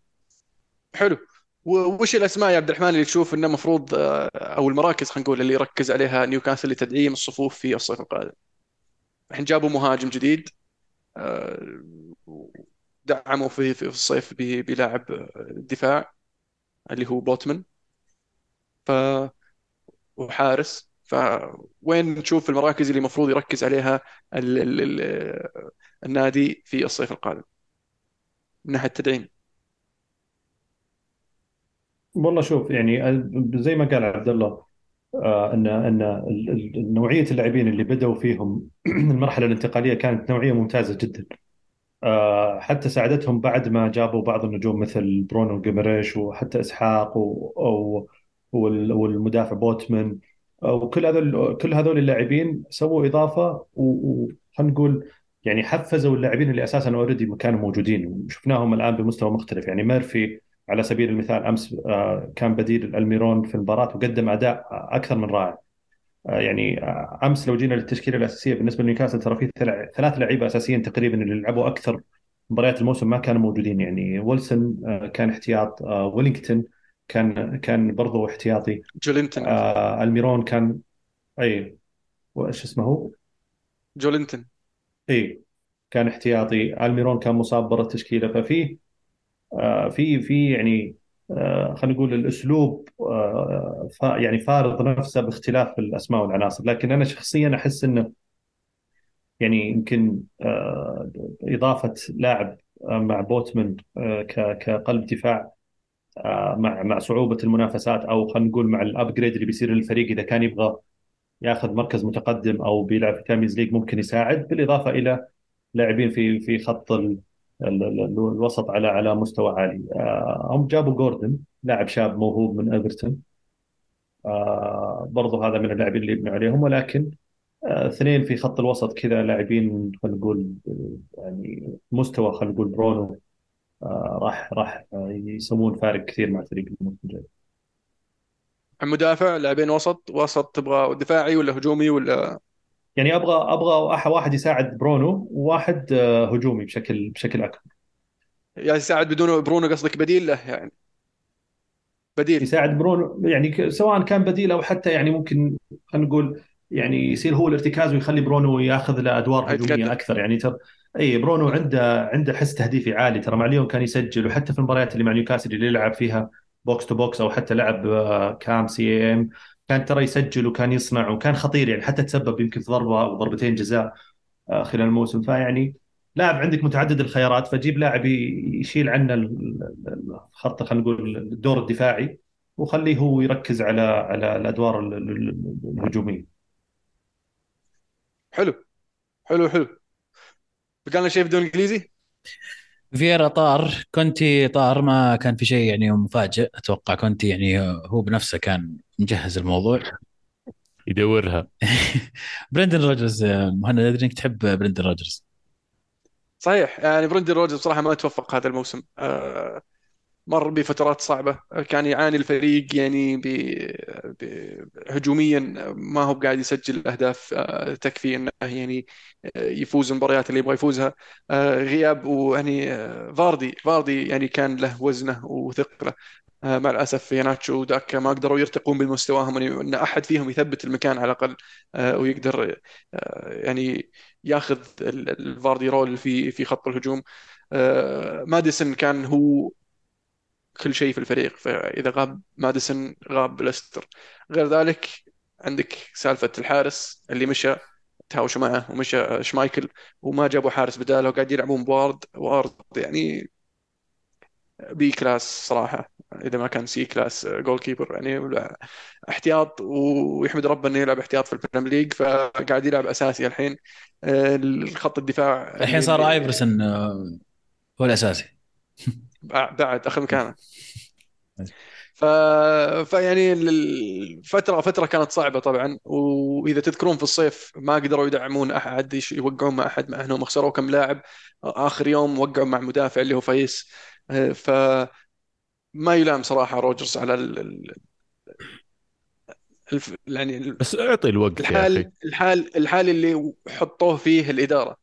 حلو. وش الأسماء يا عبد الرحمن اللي تشوف إنه المفروض آه، أو المراكز خلينا نقول اللي يركز عليها نيوكاسل لتدعيم الصفوف في الصيف القادم؟ الحين جابوا مهاجم جديد آه، دعموا في في الصيف بلاعب دفاع اللي هو بوتمان ف وحارس. فوين نشوف المراكز اللي المفروض يركز عليها ال... ال... ال... النادي في الصيف القادم؟ من ناحية التدعيم. والله شوف يعني زي ما قال عبد الله آه، ان إن نوعية اللاعبين اللي بدأوا فيهم المرحلة الانتقالية كانت نوعية ممتازة جدا. آه، حتى ساعدتهم بعد ما جابوا بعض النجوم مثل برونو جيمريش وحتى إسحاق و... والمدافع بوتمان. وكل هذول كل هذول اللاعبين سووا إضافة وخلينا نقول يعني حفزوا اللاعبين اللي أساسا already كانوا موجودين. وشفناهم الآن بمستوى مختلف. يعني ميرفي على سبيل المثال أمس آه، كان بديل الميرون في المباراة وقدم أداء أكثر من رائع. يعني أمس لو جينا للتشكيلة الأساسية بالنسبة لنيوكاسل ترى في ثلاث لعيبه أساسيين تقريبا اللي لعبوا أكثر مباريات الموسم ما كانوا موجودين. يعني ويلسون كان احتياط. جولينتون كان كان برضه احتياطي. جولينتون آه ألميرون كان أي وايش اسمه هو؟ جولينتون إي كان احتياطي. ألميرون كان مصاب برا التشكيلة. ففي آه في في يعني آه خلينا نقول الأسلوب آه يعني فارض نفسه باختلاف الأسماء والعناصر. لكن أنا شخصيا أحس إنه يعني يمكن آه إضافة لاعب مع بوتمن آه، كقلب دفاع مع مع صعوبة المنافسات أو خلينا نقول مع ال upgrade اللي بيصير للفريق إذا كان يبغى ياخذ مركز متقدم أو بيلعب في Champions League ممكن يساعد بالإضافة إلى لاعبين في في خط ال ال ال الوسط على على مستوى عالي. آه، هم جابوا جوردن لاعب شاب موهوب من ايفرتون آه، برضو هذا من اللاعبين اللي يبنوا عليهم ولكن آه، اثنين في خط الوسط كذا لاعبين خلينا نقول يعني مستوى خلينا نقول برونو راح راح يسوون فارق كثير مع الفريق الموسم الجاي. مدافع لاعبين وسط وسط تبغى دفاعي ولا هجومي ولا؟ يعني أبغى أبغى واحد يساعد برونو وواحد آه، هجومي بشكل بشكل أكبر. يعني يساعد بدون برونو قصدك بديل له يعني؟ بديل. يساعد برونو يعني سواء كان بديل أو حتى يعني ممكن خلينا نقول يعني يصير هو الارتكاز ويخلي برونو ياخذ له أدوار هجومية أكثر. يعني ترى اي برونو عنده عنده حس تهديفي عالي. ترى مع اليوم كان يسجل وحتى في المباريات اللي مع نيوكاسل اللي يلعب فيها box to box أو حتى لعب آه، CAM CM كان ترى يسجل وكان يصنع وكان خطير يعني حتى تسبب يمكن في ضربة أو ضربتين جزاء آه، خلال الموسم. فيعني لاعب عندك متعدد الخيارات فجيب لاعب يشيل عنا الخط خلينا نقول الدور الدفاعي وخليه هو يركز على على الأدوار الهجومية. حلو. حلو حلو. بقى لنا شيء بدون انجليزي؟ فييرا طار كونتي طار ما كان في شيء يعني مفاجئ. أتوقع كونتي يعني هو بنفسه كان مجهز الموضوع. يدورها. برندن روجرز مهند أدري إنك تحب برندن روجرز. صحيح يعني برندن روجرز بصراحه ما توفق هذا الموسم. آه مر بفترات صعبة. كان يعاني الفريق يعني ب... ب... هجوميا ما هو قاعد يسجل أهداف آه، تكفي أنه يعني آه، يفوز المباريات اللي يبغى يفوزها. آه، غياب ويعني فاردي فاردي يعني كان له وزنه وثقله. مع الأسف فيناتشو وداكا ما قدروا يرتقون بمستواهم إن أحد فيهم يثبت المكان على الأقل ويقدر يعني ياخذ الفاردي role في في خط الهجوم. ماديسون كان هو كل شيء في الفريق فإذا غاب ماديسون غاب ليستر. غير ذلك عندك سالفة الحارس اللي مشى تهاوشوا معه ومشى شمايكل وما جابوا حارس بداله وقاعد يلعبون بوارد وارد يعني B class صراحة. إذا ما كان C class goalkeeper يعني احتياط ويحمد ربه إنه يلعب احتياط في ال Premier League فقاعد يلعب أساسي الحين. الخط الدفاع الحين صار آيفرسون آه، هو الأساسي. بعد اخذ مكانه. ف... فيعني الفترة فتره كانت صعبة طبعا. وإذا تذكرون في الصيف ما قدروا يدعمون أحد يوقعون مع أحد مع إنهم خسروا كم لاعب. آخر يوم وقعوا مع مدافع اللي هو فايس. ف ما يلام صراحة روجرز على ال... الف... يعني بس أعطي الوقت الحال يا أخي. الحال الحال اللي حطوه فيه الإدارة.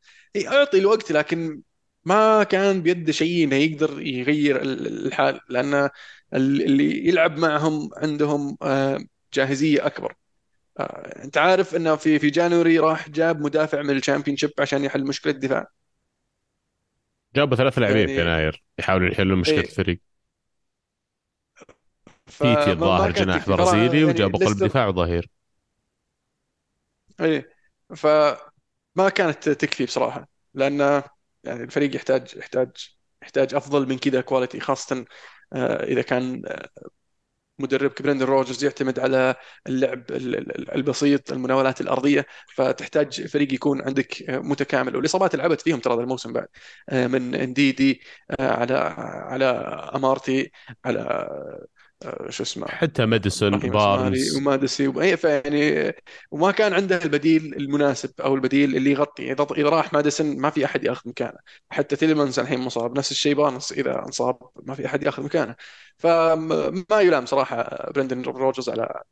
أعطي الوقت لكن ما كان بيده شيء إنه يقدر يغير الحال. لأن اللي يلعب معهم عندهم آه، جاهزية أكبر. آه، أنت عارف إنه في في جانوري راح جاب مدافع من الشامبيون شيب عشان يحل مشكلة الدفاع. جابوا ثلاث لاعبين يعني... في يناير يحاولوا يحلوا مشكلة إيه الفريق. ف... تيتي الظاهر جناح برازيلي يعني وجابوا قلب دفاع وظهير إيه. فما كانت تكفي بصراحة لأن يعني الفريق يحتاج يحتاج يحتاج أفضل من كذا quality خاصة إذا كان آه، مدربك برندن روجرز يعتمد على اللعب البسيط المناولات الأرضية فتحتاج فريق يكون عندك متكامل. والإصابات لعبت فيهم ترى هذا الموسم بعد آه، من إنديدي على على أمارتي على آه، شو اسمه؟ حتى ماديسون بارنز. وماديسون اي فيعني وما كان عنده البديل المناسب أو البديل اللي يغطي. إذا إذا راح ماديسون ما في أحد يأخذ مكانه. حتى تيلمانز الحين مصاب. نفس الشيء بارنز إذا انصاب ما في أحد يأخذ مكانه. فما يلام صراحة برندن روجرز على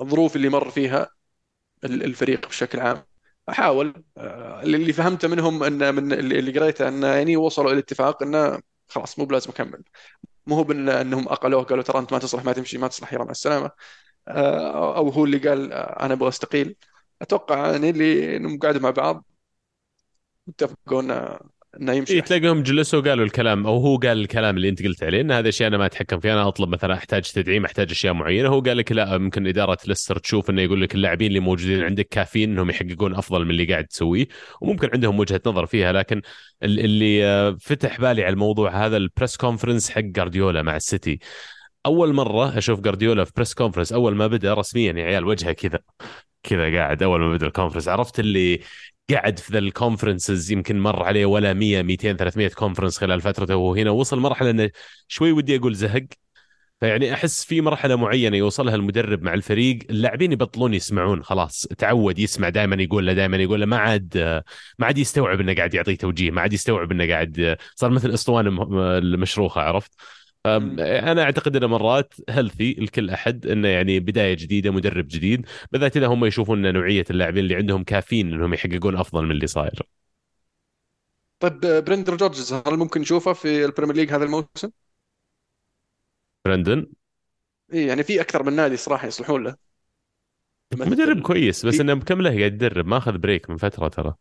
الظروف اللي مر فيها الفريق بشكل عام. أحاول اللي فهمته منهم إن من اللي قريته انه يعني وصلوا إلى اتفاق إنه خلاص مو بلازم أكمل. مو هو إنهم أقلوه قالوا ترى أنت ما تصلح ما تمشي ما تصلح يلا مع السلامة. أو هو اللي قال أنا أبغى أستقيل. أتوقع يعني اللي إنهم قعدوا مع بعض اتفقوا إنه يمشي إيه تلاقيهم جلسوا وقالوا الكلام أو هو قال الكلام اللي أنت قلت عليه إن هذا الشيء أنا ما أتحكم فيه أنا أطلب مثلا أحتاج تدعيم أحتاج أشياء معينة هو قال لك لا ممكن إدارة ليستر تشوف إنه يقول لك اللاعبين اللي موجودين عندك كافيين إنهم يحققون أفضل من اللي قاعد تسويه وممكن عندهم وجهة نظر فيها لكن اللي آه، فتح بالي على الموضوع هذا ال press conference حق جارديولا مع السيتي. أول مرة أشوف جارديولا في press conference أول ما بدأ رسميا يا عيال وجهه كذا كذا قاعد أول ما بدأ ال conference عرفت اللي قعد في ذا ال conferences يمكن مر عليه ولا 100 200 300 conference خلال فترته وهو هنا. وصل مرحلة إنه شوي ودي أقول زهق. فيعني أحس في مرحلة معينة يوصلها المدرب مع الفريق اللاعبين يبطلون يسمعون خلاص تعود يسمع دائما يقول له دائما يقول له ما عاد ما عاد يستوعب إنه قاعد يعطيه توجيه ما عاد يستوعب إنه قاعد صار مثل إسطوانة المشروخة عرفت؟ أنا أعتقد انه مرات healthy لكل أحد إنه يعني بداية جديدة مدرب جديد بالذات إذا هم يشوفون إن نوعية اللاعبين اللي عندهم كافيين إنهم يحققون أفضل من اللي صاير. طيب برندن روجرز هل ممكن نشوفه في ال Premier League هذا الموسم؟ برندن؟ اي يعني في أكثر من نادي صراحة يصلحون له. مدرب كويس بس إنه كم له قاعد يدرب؟ ما أخذ break من فترة ترى.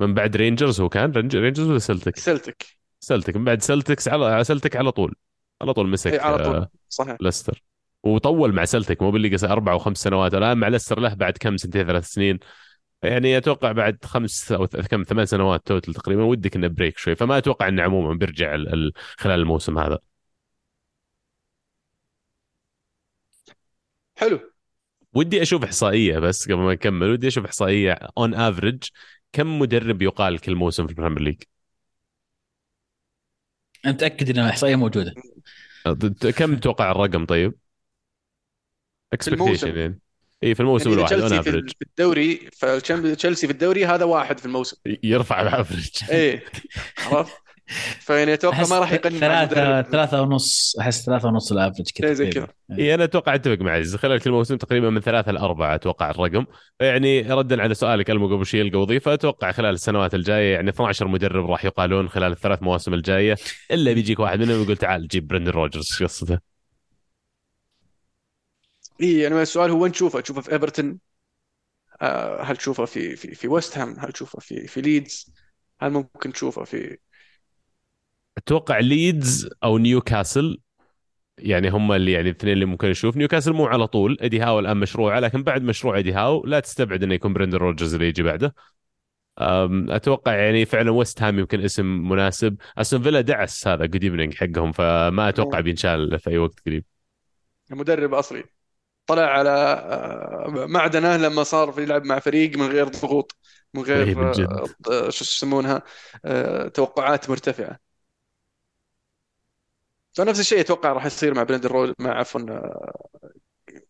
من بعد رينجرز هو كان؟ رينجرز ولا سلتك؟ سلتك سلتك من بعد سلتكس على سلتك على طول. على طول مسك إيه على طول. صحيح. لستر. وطول مع سلتك مو باللي قصة أربع أو خمس سنوات. الآن مع لستر له بعد كم سنتين؟ ثلاث سنين. يعني أتوقع بعد خمس أو كم؟ ثمان سنوات total تقريبا. ودك إنه break شوي. فما أتوقع إنه عموما بيرجع خلال الموسم هذا. حلو. ودي أشوف إحصائية بس قبل ما نكمل. ودي أشوف إحصائية on average كم مدرب يقال كل موسم في ال Premier League؟ أنا متأكد إن الإحصائية موجودة. كم تتوقع الرقم طيب؟ expectation يعني. اي في الموسم يعني الواحد average في الدوري فتشيلسي في الدوري هذا واحد في الموسم. يرفع ال average إيه. عرفت؟ فيعني أتوقع ما راح يقنن ثلاثة ثلاثة ونص أحس ثلاثة ونص ال average كذا زي كذا اي أنا أتوقع أتفق مع عزيز خلال كل موسم تقريبا من ثلاثة لأربعة أتوقع الرقم يعني ردا على سؤالك ألمو قبل شيء يلقى وظيفة أتوقع خلال السنوات الجاية يعني 12 مدرب راح يقالون خلال الثلاث مواسم الجاية إلا بيجيك واحد منهم يقول تعال جيب برندن روجرز إيش قصته؟ اي يعني السؤال هو وين تشوفه؟ تشوفه في إيفرتون؟ آه، هل تشوفه في في في ويست هام؟ هل تشوفه في في ليدز؟ هل ممكن تشوفه في أتوقع ليدز أو نيوكاسل يعني هم اللي يعني الاثنين اللي ممكن نشوف. نيوكاسل مو على طول ايدي هاو الآن مشروعه لكن بعد مشروع ايدي هاو لا تستبعد إنه يكون برندن روجرز اللي يجي بعده. أتوقع يعني فعلا ويست هام يمكن اسم مناسب. استون فيلا داعس هذا good evening حقهم فما أتوقع بينشال في أي وقت قريب. مدرب أصلي. طلع على آه، معدنه لما صار في يلعب مع فريق من غير ضغوط من غير إيه، آه، شو يسمونها آه، توقعات مرتفعة. فنفس الشيء أتوقع راح يصير مع برندن رول مع عفوا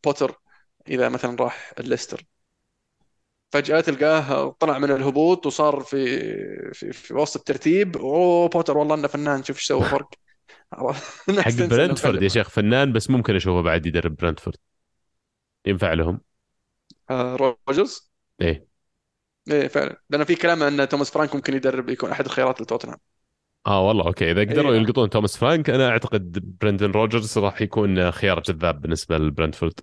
بوتر إذا مثلا راح الليستر. فجأة تلقاه طلع من الهبوط وصار في في, في وسط الترتيب أوه بوتر والله إنه فنان شوف إيش سوى فرق. حق برنتفورد يا شيخ فنان بس ممكن أشوفه بعد يدرب برنتفورد. ينفع لهم؟ آه روجرز؟ إيه. إيه فعلا. لأن في كلام ان توماس فرانك ممكن يدرب يكون أحد الخيارات لتوتنهام. آه والله أوكي. إذا قدروا أيه. يلقطون توماس فرانك أنا أعتقد برندن روجرز راح يكون خيار جذاب بالنسبة لبرنتفورد.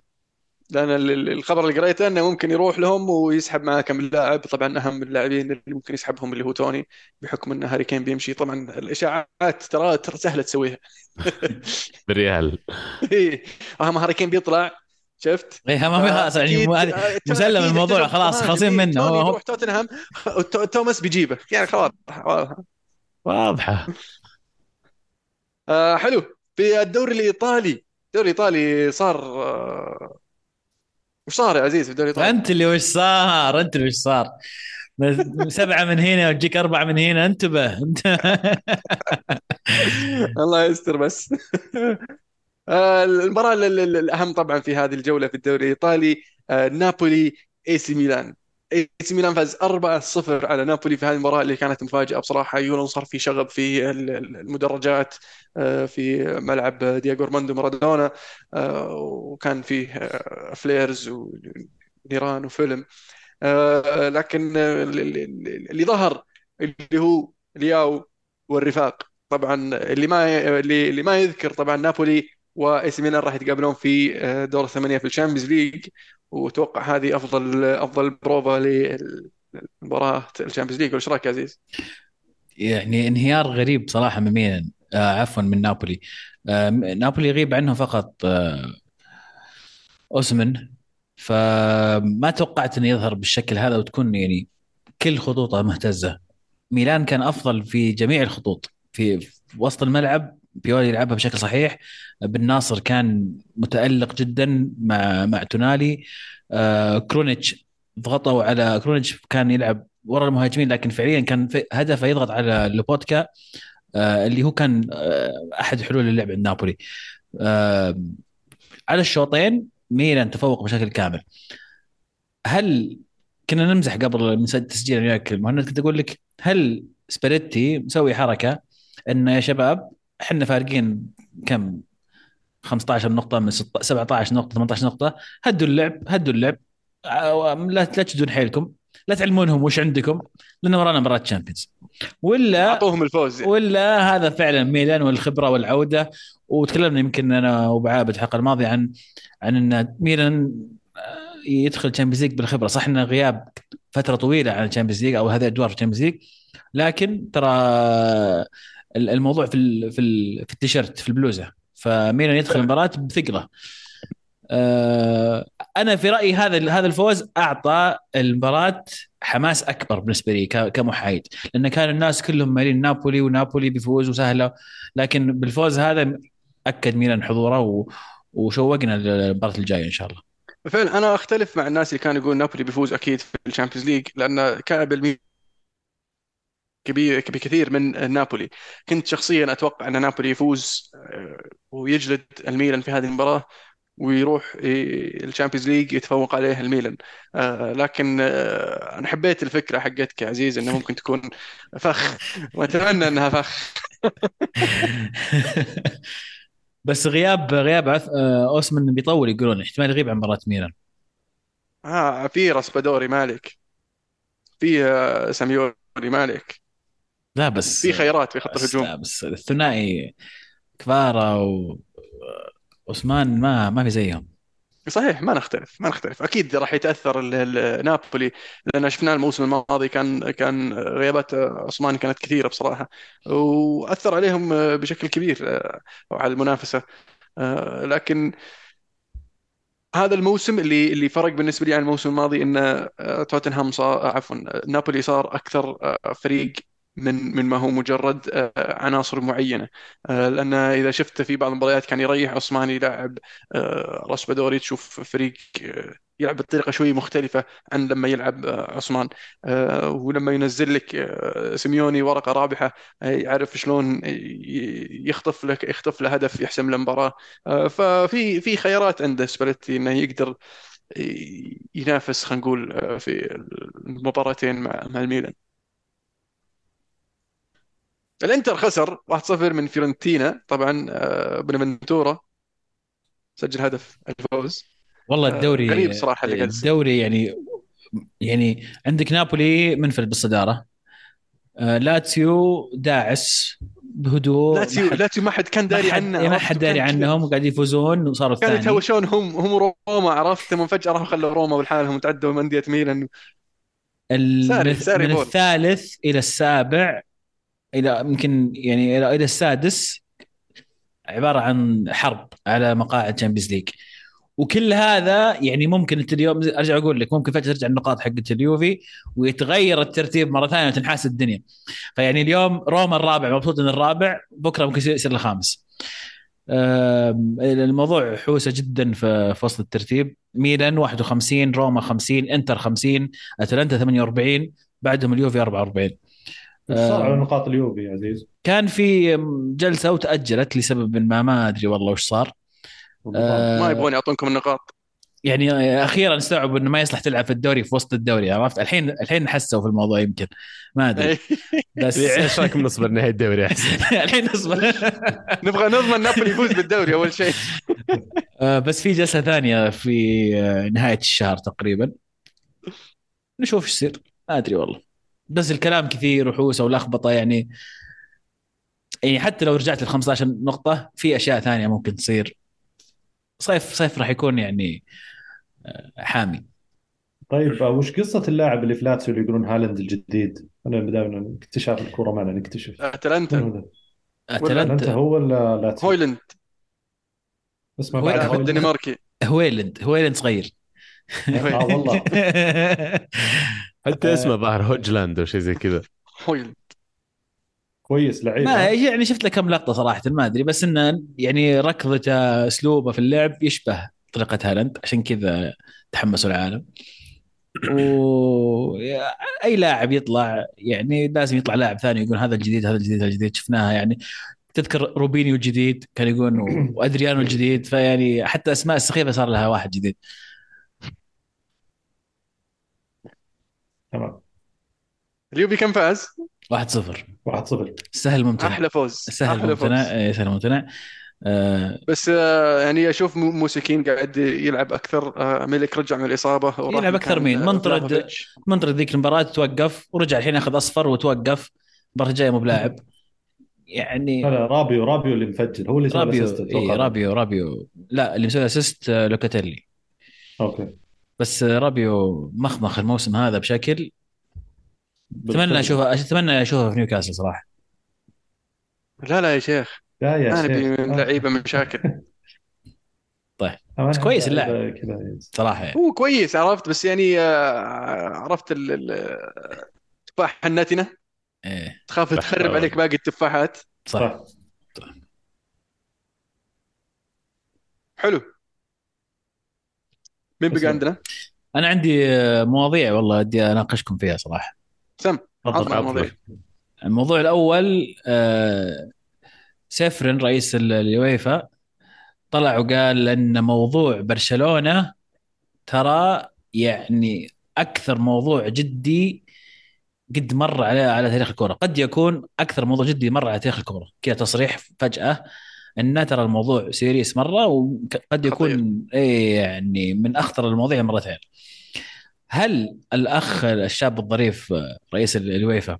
لأن الخبر اللي قريته إنه ممكن يروح لهم ويسحب معاه كم لاعب. طبعا أهم اللاعبين اللي ممكن يسحبهم اللي هو توني بحكم إن هاري كين بيمشي. طبعا الإشاعات ترى ترى سهلة تسويها. بالريال اي اهم هاري كين بيطلع شفت؟ اي ما في خلاص يعني مسلم الموضوع خلاص خالصين منه. هو يروح توتنهام توماس بيجيبه. يعني خلاص واضحة. آه حلو. في الدوري الإيطالي الدوري الإيطالي صار آه وش صار يا عزيز في الدوري الإيطالي؟ أنت اللي وش صار؟ أنت اللي وش صار؟ سبعة من هنا وتجيك أربعة من هنا انتبه. انت الله يستر بس. آه، المباراة الأهم طبعا في هذه الجولة في الدوري الإيطالي آه، نابولي اي سي ميلان. اي سي ميلان فاز 4-0 على نابولي في هذه المباراة اللي كانت مفاجأة بصراحة. يورون صار في شغب في المدرجات آه، في ملعب دييغو أرماندو مارادونا آه، وكان فيه آه، flares ونيران وفيلم. لكن اللي ظهر اللي هو لياو والرفاق. طبعا اللي ما اللي ما يذكر طبعا نابولي واي سي ميلان راح يتقابلون في دور الثمانية في ال Champions League. واتوقع هذه أفضل أفضل بروفا للمباراة ال Champions League وش رأيك عزيز؟ يعني انهيار غريب صراحة من ميلان آه عفوا من نابولي. آه نابولي يغيب عنه فقط آه أوسمن. فما توقعت إنه يظهر بالشكل هذا وتكون يعني كل خطوطه مهتزة. ميلان كان أفضل في جميع الخطوط في وسط الملعب بيولي يلعبها بشكل صحيح. بن ناصر كان متألق جدا مع مع تونالي. آه كرونيتش ضغطوا على كرونيتش كان يلعب ورا المهاجمين لكن فعليا كان هدفه يضغط على لوبوتكا آه اللي هو كان آه أحد حلول اللعب عند نابولي. على الشوطين ميلان تفوق بشكل كامل. احنا كنا نمزح قبل من تسجيل وياك المهند كنت أقول لك هل سباليتي مسوي حركة إنه يا شباب إحنا فارقين كم؟ 15 نقطة من 17 نقطة 18 نقطة. هدوا اللعب هدوا اللعب. لا لا تشدون حيلكم. لا تعلمونهم وش عندكم لأن ورانا مباراة Champions ولا أعطوهم الفوز. ولا هذا فعلا ميلان والخبرة والعودة. وتكلمنا يمكن أنا وبعابد الحلقة الماضية عن عن إن ميلان يدخل Champions League بالخبرة. صح إنه غياب فترة طويلة عن ال Champions League أو هذه ادوار في ال Champions League لكن ترى الموضوع في في في التيشيرت في البلوزة. فميلان يدخل المباراة بثقلة. آه، أنا في رأيي هذا هذا الفوز أعطى المباراة حماس أكبر بالنسبة لي كمحايد. لأن كان الناس كلهم مالين نابولي ونابولي بيفوز وسهلة. لكن بالفوز هذا أكد ميلان حضوره وشوقنا للمباراة الجاية إن شاء الله. فعلا أنا أختلف مع الناس اللي كانوا يقولون نابولي بيفوز أكيد في ال Champions League لأن كان بالميلان كبير بكثير من نابولي. كنت شخصيا أتوقع أن نابولي يفوز آه، ويجلد الميلان في هذه المباراة ويروح ال Champions League يتفوق عليه الميلان. آه لكن آه أنا حبيت الفكرة حقتك يا عزيز انه ممكن تكون فخ. وأتمنى إنها فخ. بس غياب غياب اوسمن بيطول يقولون احتمال يغيب عن مباراة ميلان. آه في راسبادوري مالك. في ساميوري مالك. لا بس في خيارات في خط الهجوم. لا بس الثنائي كفارا وعثمان ما ما في زيهم. صحيح ما نختلف ما نختلف. أكيد راح يتأثر نابولي لأن شفناه الموسم الماضي كان كان غيابات عثمان كانت كثيرة بصراحة وأثر عليهم بشكل كبير آه، على المنافسة. آه، لكن هذا الموسم اللي اللي فرق بالنسبة لي عن الموسم الماضي إن آه، توتنهام صار عفوا نابولي صار أكثر فريق من من ما هو مجرد آه، عناصر معينة. آه، لأن إذا شفت في بعض المباريات كان يريح عثماني يلعب آه، راسبادوري تشوف فريق يلعب بطريقة شوي مختلفة عن لما يلعب عثمان. ولما ينزل لك سيميوني ورقة رابحة يعرف شلون يخطف لك يخطف له هدف يحسم المباراه ففي في خيارات عنده سباليتي إنه يقدر ينافس خلينا نقول في المباراتين مع الميلان. الانتر خسر 1-0 من فيورنتينا. طبعا آه، بنفنتورا سجل هدف الفوز. والله آه، الدوري غريب صراحة اللي الدوري يعني يعني عندك نابولي منفرد بالصدارة. آه، لاتسيو داعس بهدوء. لاتسيو لاتسيو ما حد كان داري عنه ما حد داري عنهم وقاعد يفوزون وصاروا الثاني. كانوا يتهاوشون هم هم روما عرفت؟ ثم فجأة راحوا خلوا روما بالحالهم تعدوا من أندية ميلان. من الثالث إلى السابع إلى يمكن يعني إلى إلى السادس عبارة عن حرب على مقاعد Champions League وكل هذا يعني ممكن أنت اليوم أرجع أقول لك ممكن فجأة ترجع النقاط حقت اليوفي ويتغير الترتيب مرة ثانية وتنحاس الدنيا. فيعني اليوم روما الرابع مبسوط إن الرابع بكرة ممكن يصير الخامس. الموضوع حوسة جدا في وسط الترتيب. ميلان 51 روما 50 إنتر 50 أتلانتا 48 بعدهم اليوفي 44 صار على نقاط اليوفي يا عزيز. كان في جلسة وتأجلت لسبب ما ما أدري والله وش صار. آه ما يبغون يعطونكم النقاط. يعني أخيرا استوعبوا إنه ما يصلح تلعب في الدوري في وسط الدوري عرفت؟ الحين الحين حسوا في الموضوع يمكن. ما أدري. بس إيش رايك نصبر نهاية الدوري أحسن؟ الحين نصبر. نبغى نضمن نابولي يفوز بالدوري أول شيء. آه، بس في جلسة ثانية في آه، نهاية الشهر تقريبا. نشوف إيش يصير. ما أدري والله. بس الكلام كثير وحوسة ولخبطة يعني يعني حتى لو رجعت ل 15 نقطة في أشياء ثانية ممكن تصير. صيف صيف راح يكون يعني آه، حامي. طيب وش قصة اللاعب اللي في لاتسيو اللي يقولون هالاند الجديد؟ أنا دائما اكتشاف الكورة معنا نكتشف. أتلانتا. من هو ولا لاتسيو؟ هويلند. اسمه هو- بعد لاعب هو- هويلاند. الدنماركي. هويلند. هويلند صغير. آه والله. حتى اسمه ظاهر هوجلاند أو شيء زي كذا. كويس لعيب. ما؟ يعني شفت له كم لقطة صراحة ما أدري بس إنه يعني ركضته أسلوبه في اللعب يشبه طريقة هالاند عشان كذا تحمسوا العالم. و أي لاعب يطلع يعني لازم يطلع لاعب ثاني يقول هذا الجديد هذا الجديد هذا الجديد. شفناها يعني. تذكر روبينيو الجديد كان يقول وأدريانو الجديد فيعني حتى أسماء السخيفة صار لها واحد جديد. تمام. اليوبي كم فاز؟ 1-0 1-0 سهل ممتنع. أحلى فوز. سهل أحلى فوز. ممتنع إيه، سهل ممتنع. آه بس آه، يعني أشوف مو- موسيكين قاعد يلعب أكثر. آه، ميلك رجع من الإصابة يلعب أكثر مكان، مين؟ منطرد. منطرد ذيك المباراة توقف ورجع الحين ياخذ أصفر وتوقف. المباراة الجاية مو بلاعب. يعني لا رابيو رابيو اللي مفجر. هو اللي سوى رابيو. إيه رابيو رابيو. لا اللي مسوي assist آه، لوكاتيلي. okay. بس رابيو مخمخ الموسم هذا بشكل أتمنى اشوفه أتمنى أشوفه في نيوكاسل صراحة. لا لا يا شيخ. لا يا نبي شيخ. من لعيبة مشاكل. بس كويس اللاعب. صراحة. يعني. هو كويس عرفت؟ بس يعني آه، عرفت ال- ال- التفاح الناتنه إيه. تخاف. تخرب عليك باقي التفاحات. صح. صح. حلو. مين بقى. عندنا؟ أنا عندي آه، مواضيع والله ودي أناقشكم فيها صراحة. سم عطنا المواضيع الموضوع الأول آه، سيفرن رئيس ال- اليويفا طلع وقال أن موضوع برشلونة ترى يعني أكثر موضوع جدي قد مر على على تاريخ الكورة، قد يكون أكثر موضوع جدي مر على تاريخ الكورة، كذا تصريح فجأة. إن ترى الموضوع سيريس مرة وقد يكون إيه يعني من أخطر المواضيع مرتين. هل الأخ الشاب الظريف رئيس ال- اليويفا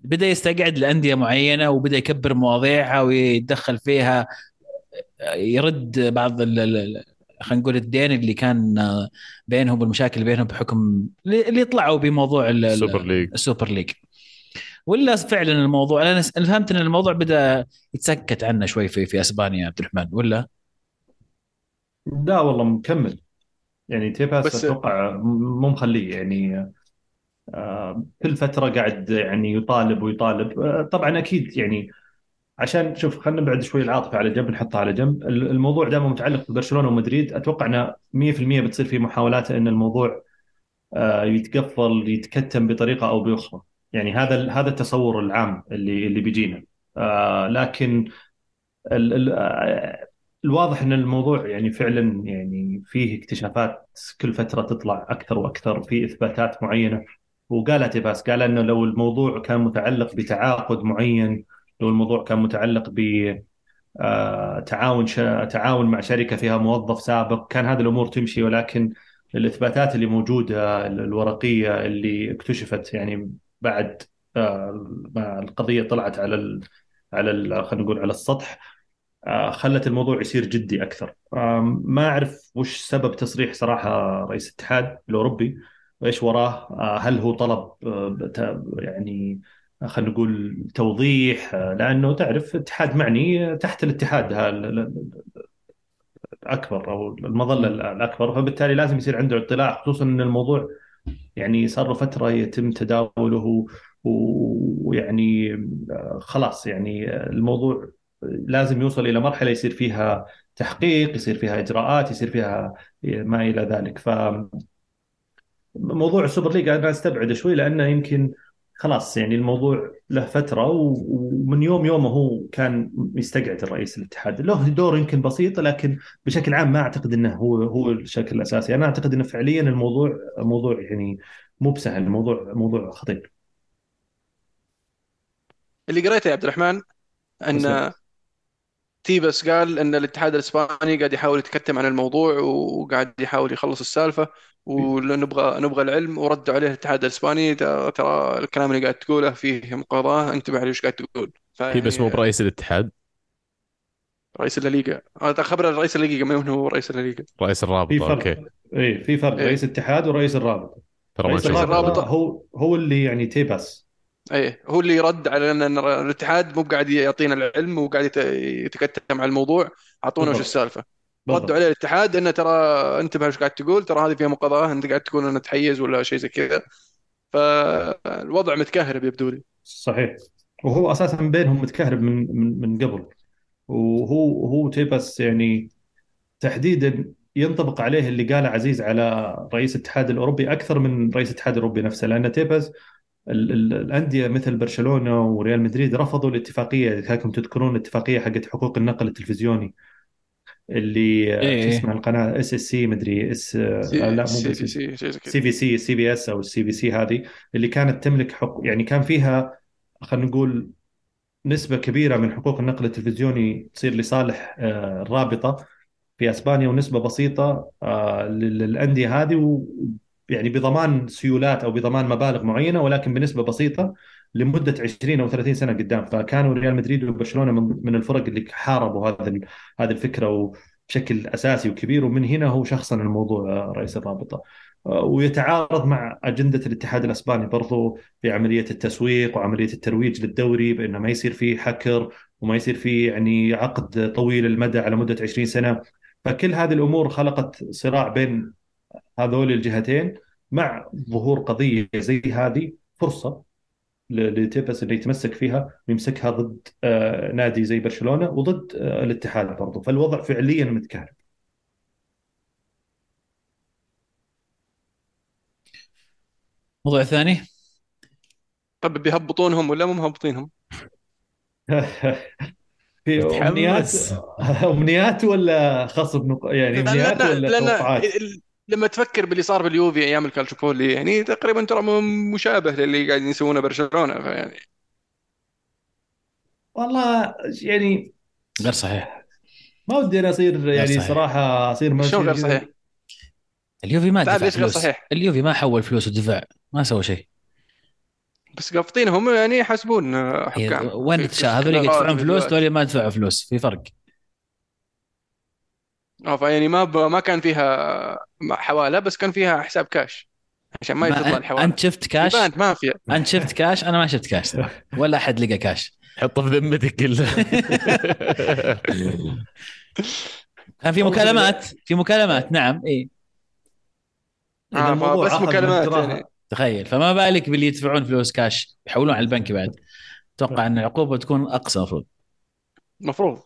بدأ يستقعد لأندية معينة وبدأ يكبر مواضيعها ويتدخل فيها يرد بعض ال- ال- ال- خلينا نقول الدين اللي كان بينهم والمشاكل اللي بينهم بحكم اللي طلعوا بموضوع ال- ال- السوبر ليج. السوبر ليج. ولا فعلا الموضوع؟ أنا أنا فهمت إن الموضوع بدأ يتسكت عنه شوي في في أسبانيا عبد الرحمن ولا؟ لا والله مكمل. يعني تيباس بس- أتوقع مو مخليه. يعني آه، كل فترة قاعد يعني يطالب ويطالب. آه، طبعا أكيد يعني عشان شوف خلينا نبعد شوي العاطفة على جنب نحطها على جنب. ال- الموضوع دائما متعلق ببرشلونة ومدريد. أتوقع إنه 100% بتصير في محاولات إن الموضوع آه، يتقفل يتكتم بطريقة أو بأخرى. يعني هذا هذا التصور العام اللي اللي بيجينا آه، لكن ال ال آه، الواضح إن الموضوع يعني فعلا يعني فيه اكتشافات كل فترة تطلع أكثر وأكثر في إثباتات معينة وقالها تيباس قال إنه لو الموضوع كان متعلق بتعاقد معين لو الموضوع كان متعلق ب آه، تعاون. تعاون مع شركة فيها موظف سابق كان هذه الأمور تمشي ولكن الإثباتات اللي موجودة الورقية اللي اكتشفت يعني بعد آه، ما القضية طلعت على ال... على ال... خلينا نقول على السطح آه، خلت الموضوع يصير جدي أكثر. آم، ما أعرف وش سبب تصريح صراحة رئيس الاتحاد الأوروبي وايش وراه آه، هل هو طلب آه، يعني خلينا نقول توضيح؟ آه، لأنه تعرف اتحاد معني تحت الاتحاد الأكبر أو المظلة الأكبر فبالتالي لازم يصير عنده اطلاع خصوصا إن الموضوع يعني صار له فترة يتم تداوله ويعني آه، خلاص يعني الموضوع لازم يوصل إلى مرحلة يصير فيها تحقيق يصير فيها إجراءات يصير فيها ما إلى ذلك. ف موضوع ال Super League أنا أستبعده شوي لأنه يمكن خلاص يعني الموضوع له فترة ومن يوم يومه هو كان يستقعد الرئيس الاتحاد. له دور يمكن بسيط لكن بشكل عام ما أعتقد إنه هو هو الشكل الأساسي. أنا أعتقد إنه فعليا الموضوع موضوع يعني مو بسهل الموضوع موضوع خطير. اللي قريته يا عبد الرحمن إن أسمع. تيبس قال إن الاتحاد الإسباني قاعد يحاول يتكتم عن الموضوع وقاعد يحاول يخلص السالفة. ونبغى نبغى العلم وردوا عليه الاتحاد الإسباني. ترى الكلام اللي قاعد تقوله فيه مقاضاة انتبه على إيش قاعد تقول. هي بس مو برئيس الاتحاد؟ رئيس الليغا. هذا خبر رئيس الليغا من هو رئيس الليغا. رئيس في الرابطه فرق. okay. اي في فرق. إيه. رئيس اتحاد ورئيس الرابطة. ما رئيس. الرابطة الرابطة. هو هو اللي يعني تيبس. إيه هو اللي رد على إن الاتحاد مو قاعد يعطينا العلم وقاعد يت- يتكتم على الموضوع. أعطونا وش. السالفة. ردوا عليه الاتحاد إنه ترى انتبه إيش قاعد تقول ترى هذه فيها مقاضاة أنت قاعد تقول إنه تحيز ولا شيء زي كذا. فالوضع متكهرب يبدو لي. صحيح. وهو أساسا بينهم متكهرب من من من قبل. وهو هو تيبس يعني تحديدا ينطبق عليه اللي قاله عزيز على رئيس الاتحاد الأوروبي أكثر من رئيس الاتحاد الأوروبي نفسه لأن تيبس ال- ال- الأندية مثل برشلونة وريال مدريد رفضوا الاتفاقية. إذا كنتم تذكرون الاتفاقية حقت حقوق النقل التلفزيوني. اللي إيه. اسمها القناة اس اس سي مدري اس لا مو سي بس في سي سي بي سي سي بي اس أو السي بي سي هذه اللي كانت تملك حق يعني كان فيها خلينا نقول نسبة كبيرة من حقوق النقل التلفزيوني تصير لصالح آه، الرابطة في أسبانيا ونسبة بسيطة آه، لل- للأندية هذه و يعني بضمان سيولات أو بضمان مبالغ معينة ولكن بنسبة بسيطة لمدة 20 أو 30 سنة قدام. فكانوا ريال مدريد وبرشلونة من من الفرق اللي حاربوا هذا هذه الفكرة بشكل أساسي وكبير. ومن هنا هو شخصن الموضوع آه، رئيس الرابطة. آه، ويتعارض مع أجندة الاتحاد الأسباني برضو في عملية التسويق وعملية الترويج للدوري بأنه ما يصير فيه حكر وما يصير فيه يعني عقد طويل المدى على مدة 20 سنة. فكل هذه الأمور خلقت صراع بين هذول الجهتين مع ظهور قضية زي هذه فرصة ل- لتيبس انه يتمسك فيها ويمسكها ضد آه، نادي زي برشلونة وضد آه، الاتحاد برضو. فالوضع فعليا متكهرب. موضوع ثاني؟ طب بيهبطونهم ولا مو مهبطينهم؟ في أمنيات. أمنيات ولا خصب نق... يعني أمنيات لأن ولا لأن توقعات؟ لما تفكر باللي صار باليوفي أيام الكالتشوبولي يعني تقريبا ترى مشابه للي قاعدين يسوونه برشلونة فيعني والله يعني غير صحيح ما ودي أنا أصير يعني صحيح. صراحة أصير ما شلون غير صحيح؟ اليوفي ما تعال دفع فلوس صحيح؟ اليوفي ما حول فلوس ودفع ما سوى شيء بس قافطينهم يعني يحاسبون آه، حكام وين هذول يدفعون فلوس. دول ما يدفعوا فلوس في فرق آه فيعني ما ب... ما كان فيها حواله بس كان فيها حساب كاش. عشان ما ما الحواله أنت شفت كاش؟ يبان ما فيها أنت شفت كاش؟ أنا ما شفت كاش. ولا أحد لقى كاش. حطه في ذمتك كله. كان في مكالمات. في مكالمات. نعم إي. آه بس مكالمات يعني. تخيل. فما بالك باللي يدفعون فلوس كاش؟ يحولون على البنك بعد. أتوقع إن العقوبة تكون أقصى المفروض. المفروض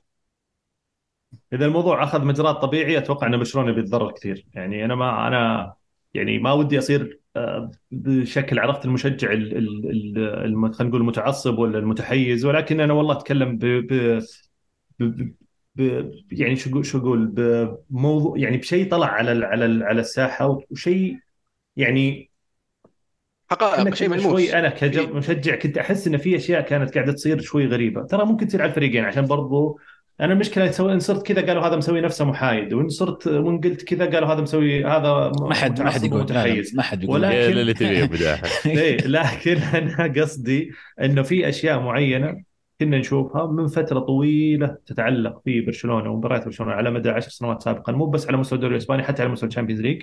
إذا الموضوع أخذ مجراه طبيعي أتوقع إن برشلونة بيتضرر كثير. يعني أنا ما أنا يعني ما ودي أصير آه، بشكل عرفت المشجع ال- ال- ال- الم- خلينا نقول المتعصب ولا المتحيز ولكن أنا والله أتكلم ب ب ب ب يعني شو شو أقول؟ بموضوع يعني بشيء طلع على على على الساحة وشيء يعني حقائق شيء ملموس. شوي أنا إيه. كمشجع كنت أحس إن في أشياء كانت قاعدة تصير شوي غريبة. ترى ممكن تصير على الفريقين عشان برضو أنا المشكلة سوي إن صرت كذا قالوا هذا مسوي نفسه محايد وإن صرت وإن قلت كذا قالوا هذا مسوي هذا ما حد ما حد يقول ومتحيز. ما حد يقول. ولا- يا لكن- اللي تبيه إيه لكن أنا قصدي إنه في أشياء معينة كنا نشوفها من فترة طويلة تتعلق في برشلونة ومباريات برشلونة على مدى عشر سنوات سابقا مو بس على مستوى الدوري الإسباني حتى على مستوى ال Champions League.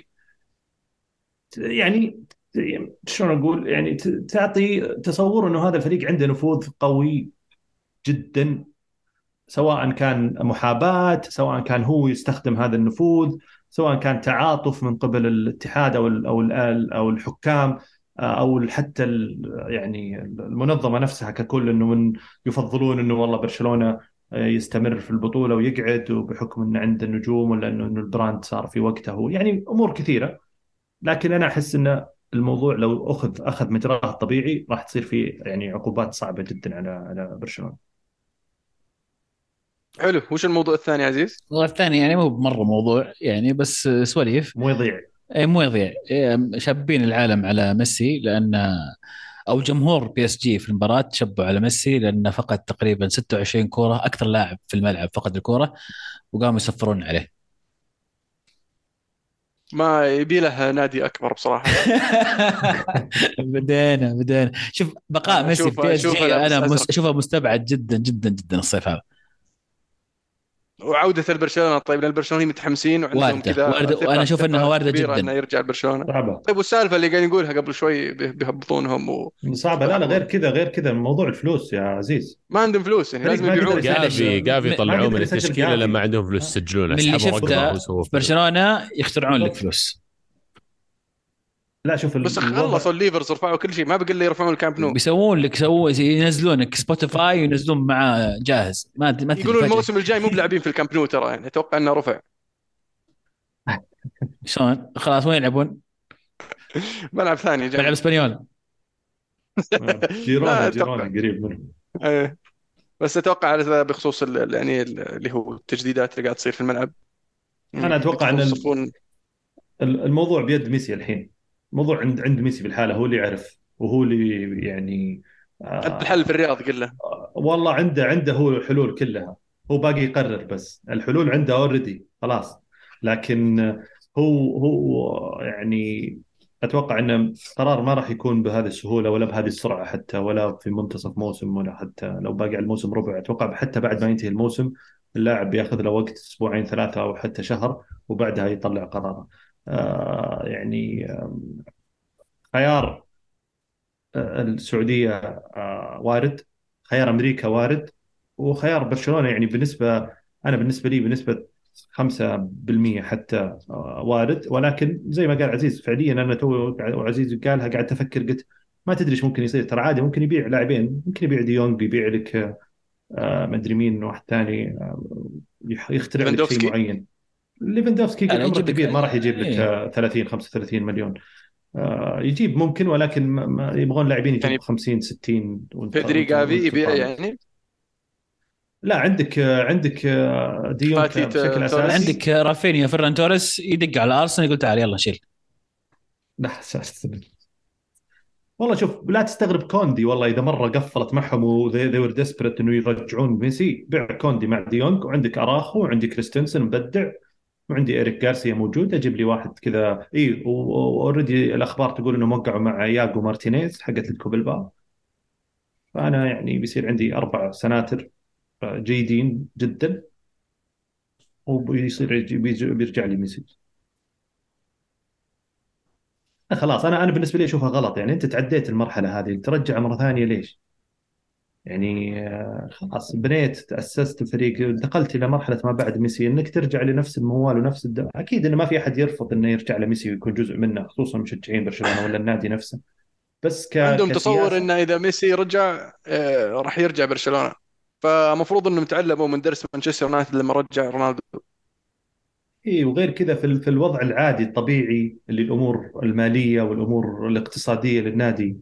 يعني شلون أقول؟ يعني تعطي تصور إنه هذا الفريق عنده نفوذ قوي جدا. سواء كان محاباة سواء كان هو يستخدم هذا النفوذ سواء كان تعاطف من قبل الاتحاد أو أو أو الحكام أو حتى يعني المنظمة نفسها ككل إنه من يفضلون إنه والله برشلونة يستمر في البطولة ويقعد وبحكم إنه عنده النجوم ولا إنه البراند صار في وقته. يعني أمور كثيرة لكن أنا أحس انه الموضوع لو أخذ أخذ مجراه الطبيعي راح تصير فيه يعني عقوبات صعبة جدا على على برشلونة. حلو. وش الموضوع الثاني يا عزيز؟ الموضوع الثاني يعني مو بمرة موضوع يعني بس سواليف. مو يضيع. إيه، مو يضيع. إيه، شابين العالم على ميسي لأن أو جمهور بي اس جي في المباراة شبوا على ميسي لأنه فقد تقريبا 26 كورة أكثر لاعب في الملعب فقد الكورة وقاموا يصفرون عليه. ما يبي له نادي أكبر بصراحة. بدينا بدينا. شوف بقاء ميسي في بي اس جي أنا مس-. أشوفه مستبعد جدا جدا جدا الصيف هذا. وعودة البرشلونة. طيب لأن البرشلوني متحمسين وعندهم كذا إنها ثقة واردة كبيرة جداً. إنه يرجع البرشلونة. صعبة. طيب والسالفة اللي قاعد نقولها قبل شوي بي- بيهبطونهم وما صعبة. لا لا غير كذا غير كذا. موضوع الفلوس يا عزيز. عندهم فلوس يعني لازم ما يبيعون. جافي جافي ما طلعوه قدر من التشكيلة. لما عندهم فلوس يسجلونه من اللي شفته في برشلونة يخترعون لك فلوس. لا شوف بس خلصوا ال levers رفعوا كل شيء ما بقى الا يرفعون الكامب نو. بيسوون لك يسوون ينزلونك سبوتيفاي وينزلون معاه جاهز. ما ما يقولون. الموسم الجاي مو بلاعبين في الكامب نو ترى يعني أتوقع إنه رفع. شلون؟ خلاص وين يلعبون؟ ملعب ثاني ملعب جاي اسبانيول جيرونا جيرونا. قريب منه إيه. بس أتوقع على بخصوص ال- يعني اللي هو التجديدات اللي قاعد تصير في الملعب. أنا أتوقع إن ال- يصفون الموضوع بيد ميسي الحين. الموضوع عند عند ميسي بالحالة هو اللي يعرف وهو اللي يعني آه، الحل في الرياض كله. والله عنده عنده هو الحلول كلها. هو باقي يقرر بس. الحلول عنده اوريدي خلاص. لكن هو هو يعني أتوقع إنه قرار ما راح يكون بهذه السهولة ولا بهذه السرعة حتى ولا في منتصف موسم ولا حتى لو باقي على الموسم ربع. أتوقع حتى بعد ما ينتهي الموسم اللاعب بياخذ له وقت أسبوعين ثلاثة أو حتى شهر وبعدها يطلع قراره. آه يعني آم، خيار آه، السعودية آه، وارد خيار أمريكا وارد وخيار برشلونة. يعني بالنسبة أنا بالنسبة لي بنسبة 5% حتى آه، وارد. ولكن زي ما قال عزيز فعليا أنا تو وعزيز قالها قاعد أفكر قلت ما تدري إيش ممكن يصير. ترى عادي ممكن يبيع لاعبين ممكن يبيع ديونج يبيع لك آه، ما أدري مين واحد ثاني آه، يخترع لك. شيء معين. ليفاندوفسكي لا، لا، عمره يجيب كبير ما راح يجيب لك إيه. آه، 30 35 مليون آه، يجيب ممكن ولكن ما- ما يبغون لاعبين يجيبوا يعني 50 60 وانت- بيدري وانت- جافي يبيع. يعني لا عندك عندك ديون فاتي بشكل توريس. أساسي عندك رافينيا فران توريس يدق على أرسنال يقول تعال يلا شيل لا. والله شوف لا تستغرب كوندي والله إذا مرة قفلت معهم و they were desperate إنه يرجعون ميسي بيع كوندي مع ديونج وعندك أراخو وعندي كريستنسن مبدع وعندي ايريك جارسيا موجود أجيب لي واحد كذا. إي و already الأخبار تقول انهم وقعوا مع ياغو مارتينيز حقت اتلتيكو بالباو فأنا يعني بيصير عندي أربع سناتر آه، جيدين جدا. وبيصير بيرجع لي ميسي خلاص أنا أنا بالنسبة لي أشوفها غلط. يعني أنت تعديت المرحلة هذه ترجع مرة ثانية ليش؟ يعني آه، خلاص بنيت تأسست الفريق انتقلت إلى مرحلة ما بعد ميسي إنك ترجع لنفس الموال ونفس الد... أكيد انه ما في أحد يرفض إنه يرجع لميسي ويكون جزء منه خصوصا مشجعين برشلونة ولا النادي نفسه. بس ك... عندهم تصور انه إذا ميسي رجع آه، راح يرجع برشلونة. فمفروض إنهم تعلموا من درس مانشستر يونايتد لما رجع رونالدو. إي وغير كذا في في الوضع العادي الطبيعي اللي الأمور المالية والأمور الاقتصادية للنادي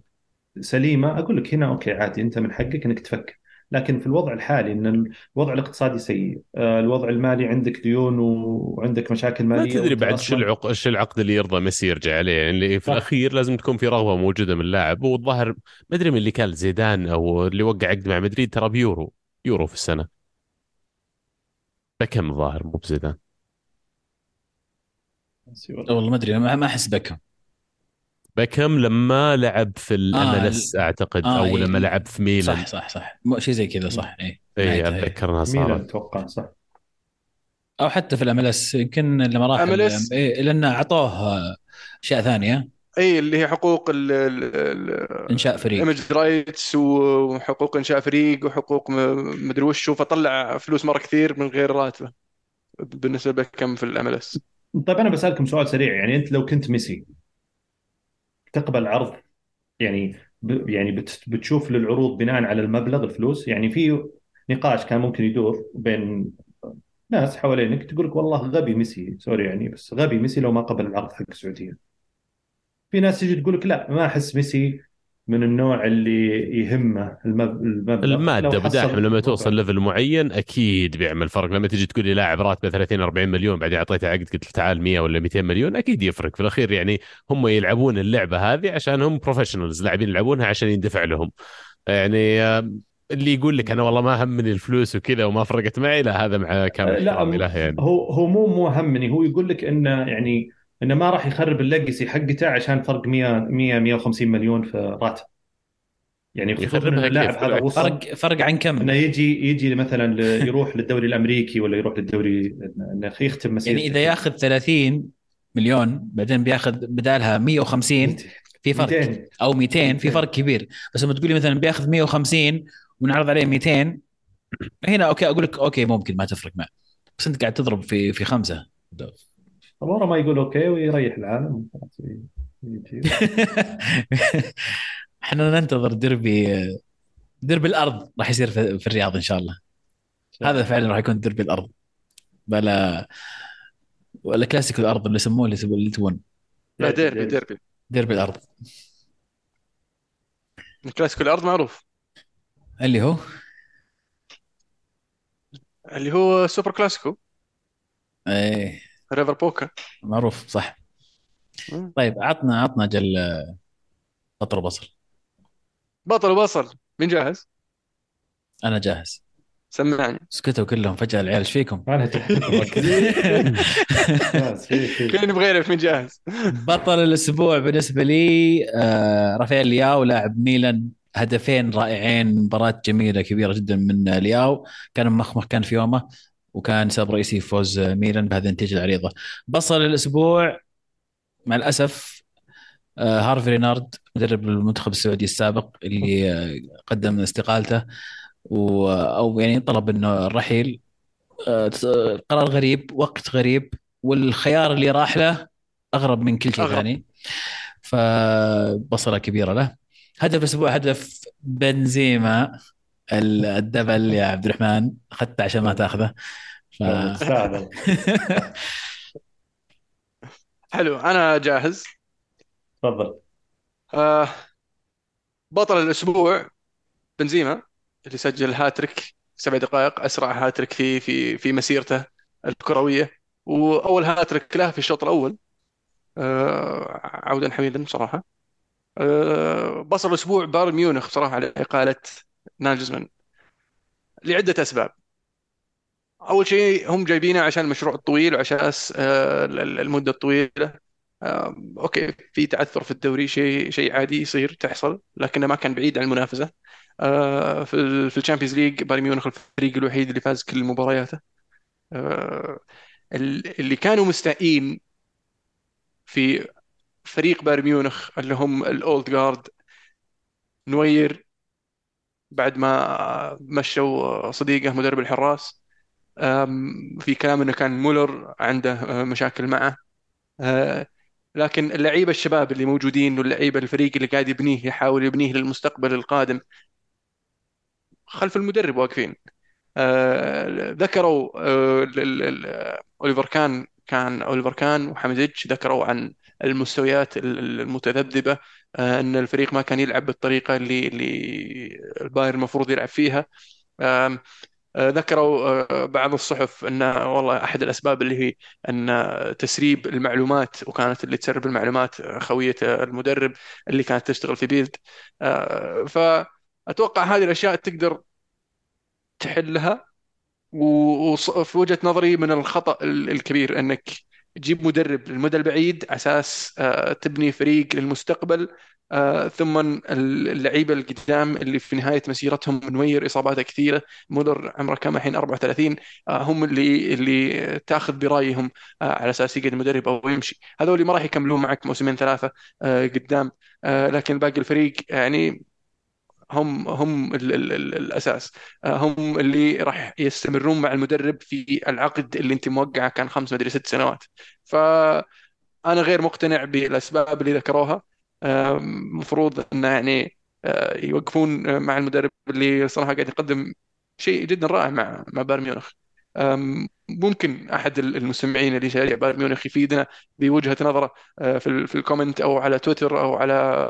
سليمة أقول لك هنا okay عادي أنت من حقك إنك تفكر. لكن في الوضع الحالي إن الوضع الاقتصادي سيء آه، الوضع المالي عندك ديون وعندك مشاكل ما مالية تدري وأنت بعد شو العق... شو العقد اللي يرضى ميسي يرجع عليه. يعني اللي في صح. الأخير لازم تكون في رغبة موجودة من اللاعب. والظاهر ما أدري من اللي كان زيدان أو اللي وقع عقد مع مدريد ترى بيورو يورو في السنة. بكم الظاهر مو بزيدان؟ والله ما أدري ما ما أحس بكم. بكم لما لعب في الام آه، اس أعتقد آه، أو إيه. لما لعب في ميلان. صح صح صح. مو- شيء زي كذا صح. اي اي إيه. اتذكر انها ميلان صارت أتوقع صح. أو حتى في ال MLS يمكن لما راح MLS. إيه لأن أعطوه أشياء ثانية. اي اللي هي حقوق ال- ال- ال- إنشاء فريق. image rights وحقوق إنشاء فريق وحقوق مدري وش. فطلع فلوس مرة كثير من غير راتبه بالنسبة لبيكهام في ال MLS طيب أنا بسألكم سؤال سريع. يعني أنت لو كنت ميسي تقبل عرض. يعني يعني بت بتشوف للعروض بناء على المبلغ الفلوس. يعني في نقاش كان ممكن يدور بين ناس حوالينك تقول لك والله غبي ميسي. sorry يعني بس غبي ميسي لو ما قبل العرض حق السعودية. في ناس تجي تقول لك لا ما أحس ميسي من النوع اللي يهمه المب- المبلغ المادة بداحم لما توصل. level معين أكيد بيعمل فرق. لما تجي تقول لي لاعب راتبه 30 40 مليون بعدين أعطيته عقد قلت له تعال 100 ولا 200 مليون أكيد يفرق. في الأخير يعني هم يلعبون اللعبة هذه عشان هم professionals لاعبين يلعبونها عشان يندفع لهم. يعني اللي يقول لك أنا والله ما همني الفلوس وكذا وما فرقت معي لا هذا مع كامل لا له يعني. هو هو مو مو همني. هو يقول لك إنه يعني إنه ما راح يخرب الليجسي حقته عشان فرق 100 100 150 مليون في راتب. يعني يخربها اللاعب؟ هذا وصل فرق فرق عن كم؟ إنه يجي يجي مثلا يروح للدوري الأمريكي ولا يروح للدوري إنه يختم مسيرته. يعني إذا ياخذ 30 مليون بعدين بياخذ بدالها 150 في فرق. 200 أو 200 في 200. فرق كبير. بس لما تقولي مثلا بياخذ 150 ونعرض عليه 200 هنا okay أقول لك okay ممكن ما تفرق معه. بس أنت قاعد تضرب في في خمسة. ورا ما يقول okay ويريح العالم خلاص يجي. إحنا ننتظر ديربي ديربي الأرض راح يصير في, في الرياض إن شاء الله. هذا فعلا راح يكون ديربي الأرض. بلا ولا كلاسيكو الأرض اللي يسموه اللي يسموه- اللي تبون. لا ديربي ديربي. ديربي الأرض. كلاسيكو الأرض معروف. اللي هو؟ اللي هو سوبر كلاسيكو. إيه. ريفر بوكا معروف صح. مم. طيب عطنا عطنا جل بطل بصل بطل وبصل. مين جاهز؟ أنا جاهز. سمعني. سكتوا كلهم فجأة العيال إيش فيكم؟ أنا كلنا نبغى نعرف مين جاهز؟ بطل الأسبوع بالنسبة لي آه رافائيل لياو لاعب ميلان هدفين رائعين مباراة جميلة كبيرة جدا من لياو. كان مخمخ كان في يومه. وكان سبب رئيسي فوز ميلان بهذه النتيجة العريضة. بصل الأسبوع مع الأسف آه هارفي رينارد مدرب المنتخب السعودي السابق اللي آه قدم استقالته و أو يعني طلب انه الرحيل. آه قرار غريب وقت غريب والخيار اللي راح له أغرب من كل شيء. ثاني. فبصلة كبيرة له. هدف الأسبوع هدف بنزيما. الدبل يا عبد الرحمن اخذته عشان ما تأخذه. ف... حلو أنا جاهز. تفضل. آه بطل الأسبوع بنزيما اللي سجل هاتريك سبع دقائق أسرع هاتريك في في في مسيرته الكروية. وأول هاتريك له في الشوط الأول. آه عودا حميدا صراحة. آه بصل الأسبوع بايرن ميونخ صراحة على إقالة ناجزمان لعدة أسباب. أول شيء هم جايبينه عشان المشروع الطويل وعشان آه، المدة الطويلة. آه، okay في تعثر في الدوري شيء شيء عادي يصير تحصل لكنه ما كان بعيد عن المنافسة. آه، في في ال Champions League بايرن ميونخ الفريق الوحيد اللي فاز كل مبارياته. ال- اللي كانوا مستائين في فريق بايرن ميونخ اللي هم ال old guard نوير بعد ما مشوا صديقه مدرب الحراس في كلام إنه كان مولر عنده مشاكل معه. أه، لكن اللعيبة الشباب اللي موجودين واللعيبة الفريق اللي قاعد يبنيه يحاول يبنيه للمستقبل القادم خلف المدرب واقفين. أه، ذكروا ال- أوليفر كان كان أوليفر كان وحمزيتش ذكروا عن المستويات ال- ال- المتذبذبة. إن الفريق ما كان يلعب بالطريقة اللي اللي البايرن المفروض يلعب فيها. آه، ذكروا آه، بعض الصحف إن والله أحد الأسباب اللي هي إن تسريب المعلومات وكانت اللي تسرب المعلومات آه، خوية المدرب اللي كانت تشتغل في بيلد. آه، فأتوقع هذه الأشياء تقدر تحلها. وفي وجهة نظري من الخطأ ال- الكبير إنك تجيب مدرب للمدى البعيد على أساس آه، تبني فريق للمستقبل آه، ثم اللعيبة القدام اللي في نهاية مسيرتهم نوير اصاباته كثيرة مولر عمره كم الحين؟ 34 آه، هم اللي اللي تأخذ برأيهم على أساس يقعد المدرب أو يمشي. هذول ما راح يكملون معك موسمين ثلاثة قدام لكن باقي الفريق يعني هم هم ال ال ال الأساس. آه، هم اللي راح يستمرون مع المدرب في العقد اللي أنت موقعه كان خمس مدري ست سنوات. فانا غير مقتنع بالأسباب اللي ذكروها. المفروض انه يعني آه، يوقفون مع المدرب اللي صراحة قاعد يقدم شيء جدا رائع مع مع بايرن ميونخ. ممكن أحد المستمعين اللي يشجع بايرن ميونخ يفيدنا بوجهة نظره آه، في في ال comment أو على تويتر أو على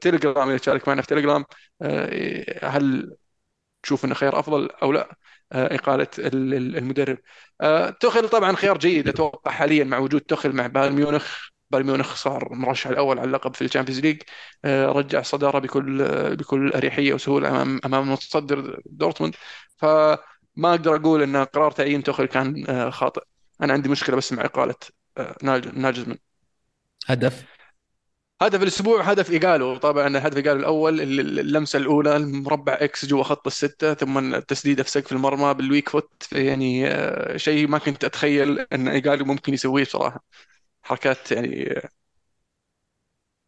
تيليجرام إذا تشارك معنا في تيليجرام هل تشوف إنه خيار أفضل أو لا؟ إقالة المدرب. توخل طبعا خيار جيد أتوقع حاليا مع وجود توخل مع بايرن ميونخ. بايرن ميونخ صار مرشح الأول على اللقب في ال Champions League. آه، رجع الصداره بكل بكل أريحية وسهولة أمام أمام المتصدر دورتموند. فما أقدر أقول إن قرار تعيين توخل كان آه، خاطئ. أنا عندي مشكلة بس مع إقالة آه، ناجلزمان هدف؟ هدف الأسبوع هدف إيجالو. طبعا هدف إيجالو الأول اللمسة الأولى المربع X جوا خط الستة ثم التسديده في سقف المرمى بال weak foot. يعني شيء ما كنت أتخيل إن إيجالو ممكن يسويه بصراحة. حركات يعني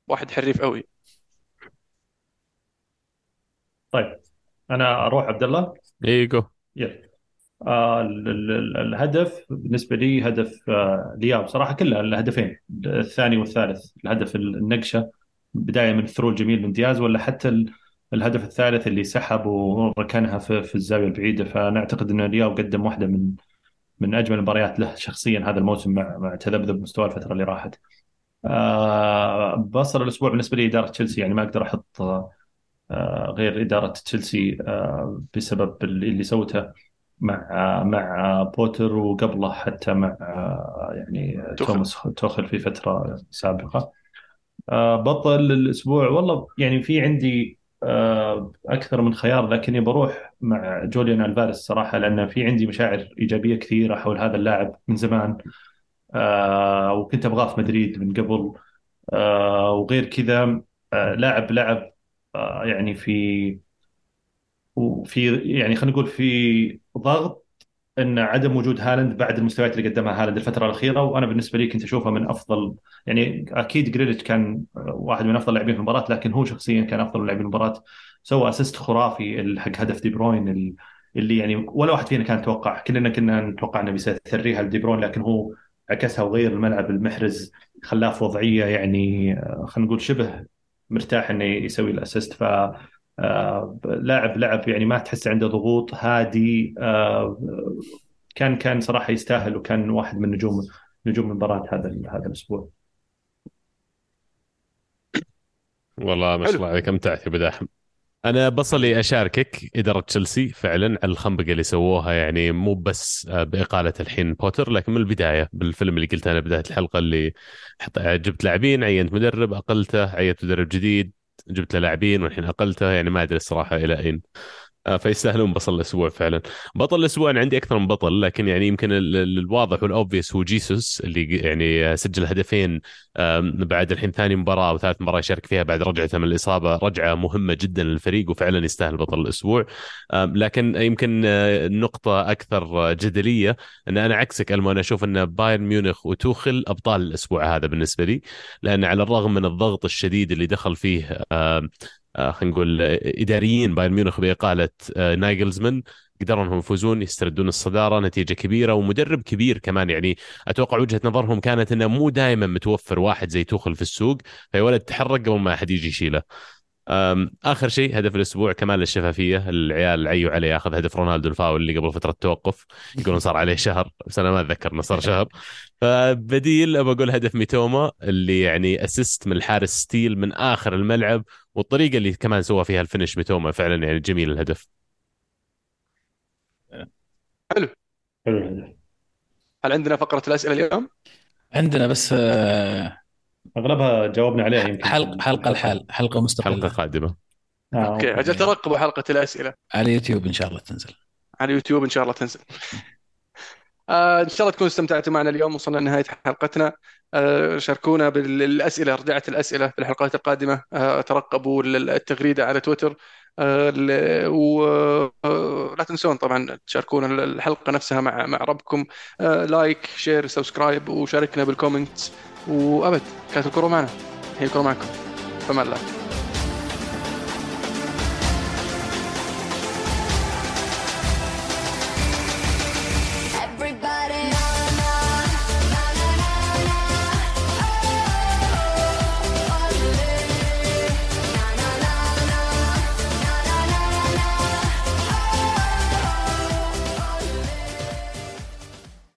واحد حريف قوي طيب أنا أروح عبد الله؟ إيجو. يلا آه الهدف بالنسبة لي هدف آه لياو بصراحه كلها الهدفين الثاني والثالث الهدف النقشة بداية من ال through الجميل من دياز ولا حتى الهدف الثالث اللي سحب وركنها في, في الزاوية البعيدة. فانا اعتقد إن لياو قدم واحدة من من أجمل المباريات له شخصيا هذا الموسم مع مع تذبذب مستوى الفترة اللي راحت. آه بصل الأسبوع بالنسبة لي إدارة تشيلسي يعني ما أقدر أحط آه غير إدارة تشيلسي آه بسبب اللي سوته مع مع بوتر وقبله حتى مع آه يعني توماس توخل في فترة سابقة. آه بطل الأسبوع. والله يعني في عندي آه، أكثر من خيار لكني بروح مع جوليان الفاريس صراحة لأن في عندي مشاعر إيجابية كثيرة حول هذا اللاعب من زمان. آه، وكنت أبغاه في مدريد من قبل. آه، وغير كذا لاعب لعب يعني في وفي يعني خلينا نقول في ضغط إن عدم وجود هالاند بعد المستويات اللي قدمها هالاند الفترة الأخيرة وأنا بالنسبة لي كنت أشوفه من أفضل يعني أكيد جريليتش كان واحد من أفضل اللاعبين في المباراة لكن هو شخصيا كان أفضل لاعبين المباراة سوى assist خرافي حق هدف دي بروين اللي يعني ولا واحد فينا كان يتوقع كلنا كنا نتوقع إنه بيسثريها لدي بروين لكن هو عكسها وغير الملعب لمحرز خلاه في وضعية يعني خلينا نقول شبه مرتاح إنه يسوي ال assist ف آه، لاعب لعب يعني ما تحس عنده ضغوط هادي آه، كان كان صراحة يستاهل وكان واحد من نجوم نجوم المباراة هذا هذا الأسبوع. والله ما شاء الله عليك أمتعت يا بداحم أنا بصلي أشاركك اداره تشيلسي فعلا على الخنبقة اللي سووها يعني مو بس آه، بإقالة الحين بوتر لكن من البداية بالفيلم اللي قلته أنا بداية الحلقة اللي جبت لاعبين عينت مدرب أقلته عينت مدرب جديد جبت له لاعبين والحين أقلته يعني ما أدري الصراحة إلى أين. فيستاهلون بطل الأسبوع فعلا. بطل الأسبوع أنا عندي أكثر من بطل لكن يعني يمكن الواضح والأوبفيس هو جيسوس اللي يعني سجل هدفين بعد الحين ثاني مباراة أو ثالث مباراة يشارك فيها بعد رجعته من الإصابة رجعة مهمة جدا للفريق وفعلا يستاهل بطل الأسبوع. لكن يمكن آه، نقطة أكثر جدلية إن أنا عكسك ألمو أنا أشوف إن بايرن ميونخ وتوخل أبطال الأسبوع هذا بالنسبة لي لأن على الرغم من الضغط الشديد اللي دخل فيه آه، خلينا نقول آه، إداريين بايرن ميونخ بإقالة آه، ناجلزمان. قدروا انهم يفوزون يستردون الصدارة نتيجة كبيرة ومدرب كبير كمان. يعني أتوقع وجهة نظرهم كانت إنه مو دائما متوفر واحد زي توخل في السوق فيا ولد تحرك قبل ما أحد يجي يشيله. آخر شيء هدف الأسبوع كمال الشفافية. العيال عيوا عليه أخذ هدف رونالدو الفاول اللي قبل فترة توقف. يقولون صار عليه شهر بس أنا ما أتذكر إنه صار شهر. فبديل ابى أقول هدف ميتوما اللي يعني assist من الحارس ستيل من آخر الملعب والطريقة اللي كمان سوى فيها ال finish ميتوما فعلا يعني جميل الهدف. حلو. حلو الهدف. هل عندنا فقرة الأسئلة اليوم؟ عندنا بس آه أغلبها جاوبنا عليها يمكن. حلقه حلقة الحال حلقة مستقلة. حلقة قادمة. آه أوكي أجل ترقبوا حلقة الأسئلة. على يوتيوب إن شاء الله تنزل. على يوتيوب إن شاء الله تنزل. آه إن شاء الله تكونوا استمتعتوا معنا اليوم وصلنا لنهاية حلقتنا. شاركونا بالاسئله رجعت الأسئلة في الحلقات القادمة. آه ترقبوا التغريدة على تويتر. آه ولا آه، تنسون طبعا تشاركونا الحلقة نفسها مع مع ربعكم. like share subscribe وشاركنا بال comments وأبد كانت الكرة معنا. هي الكرة معكم. في أمان الله.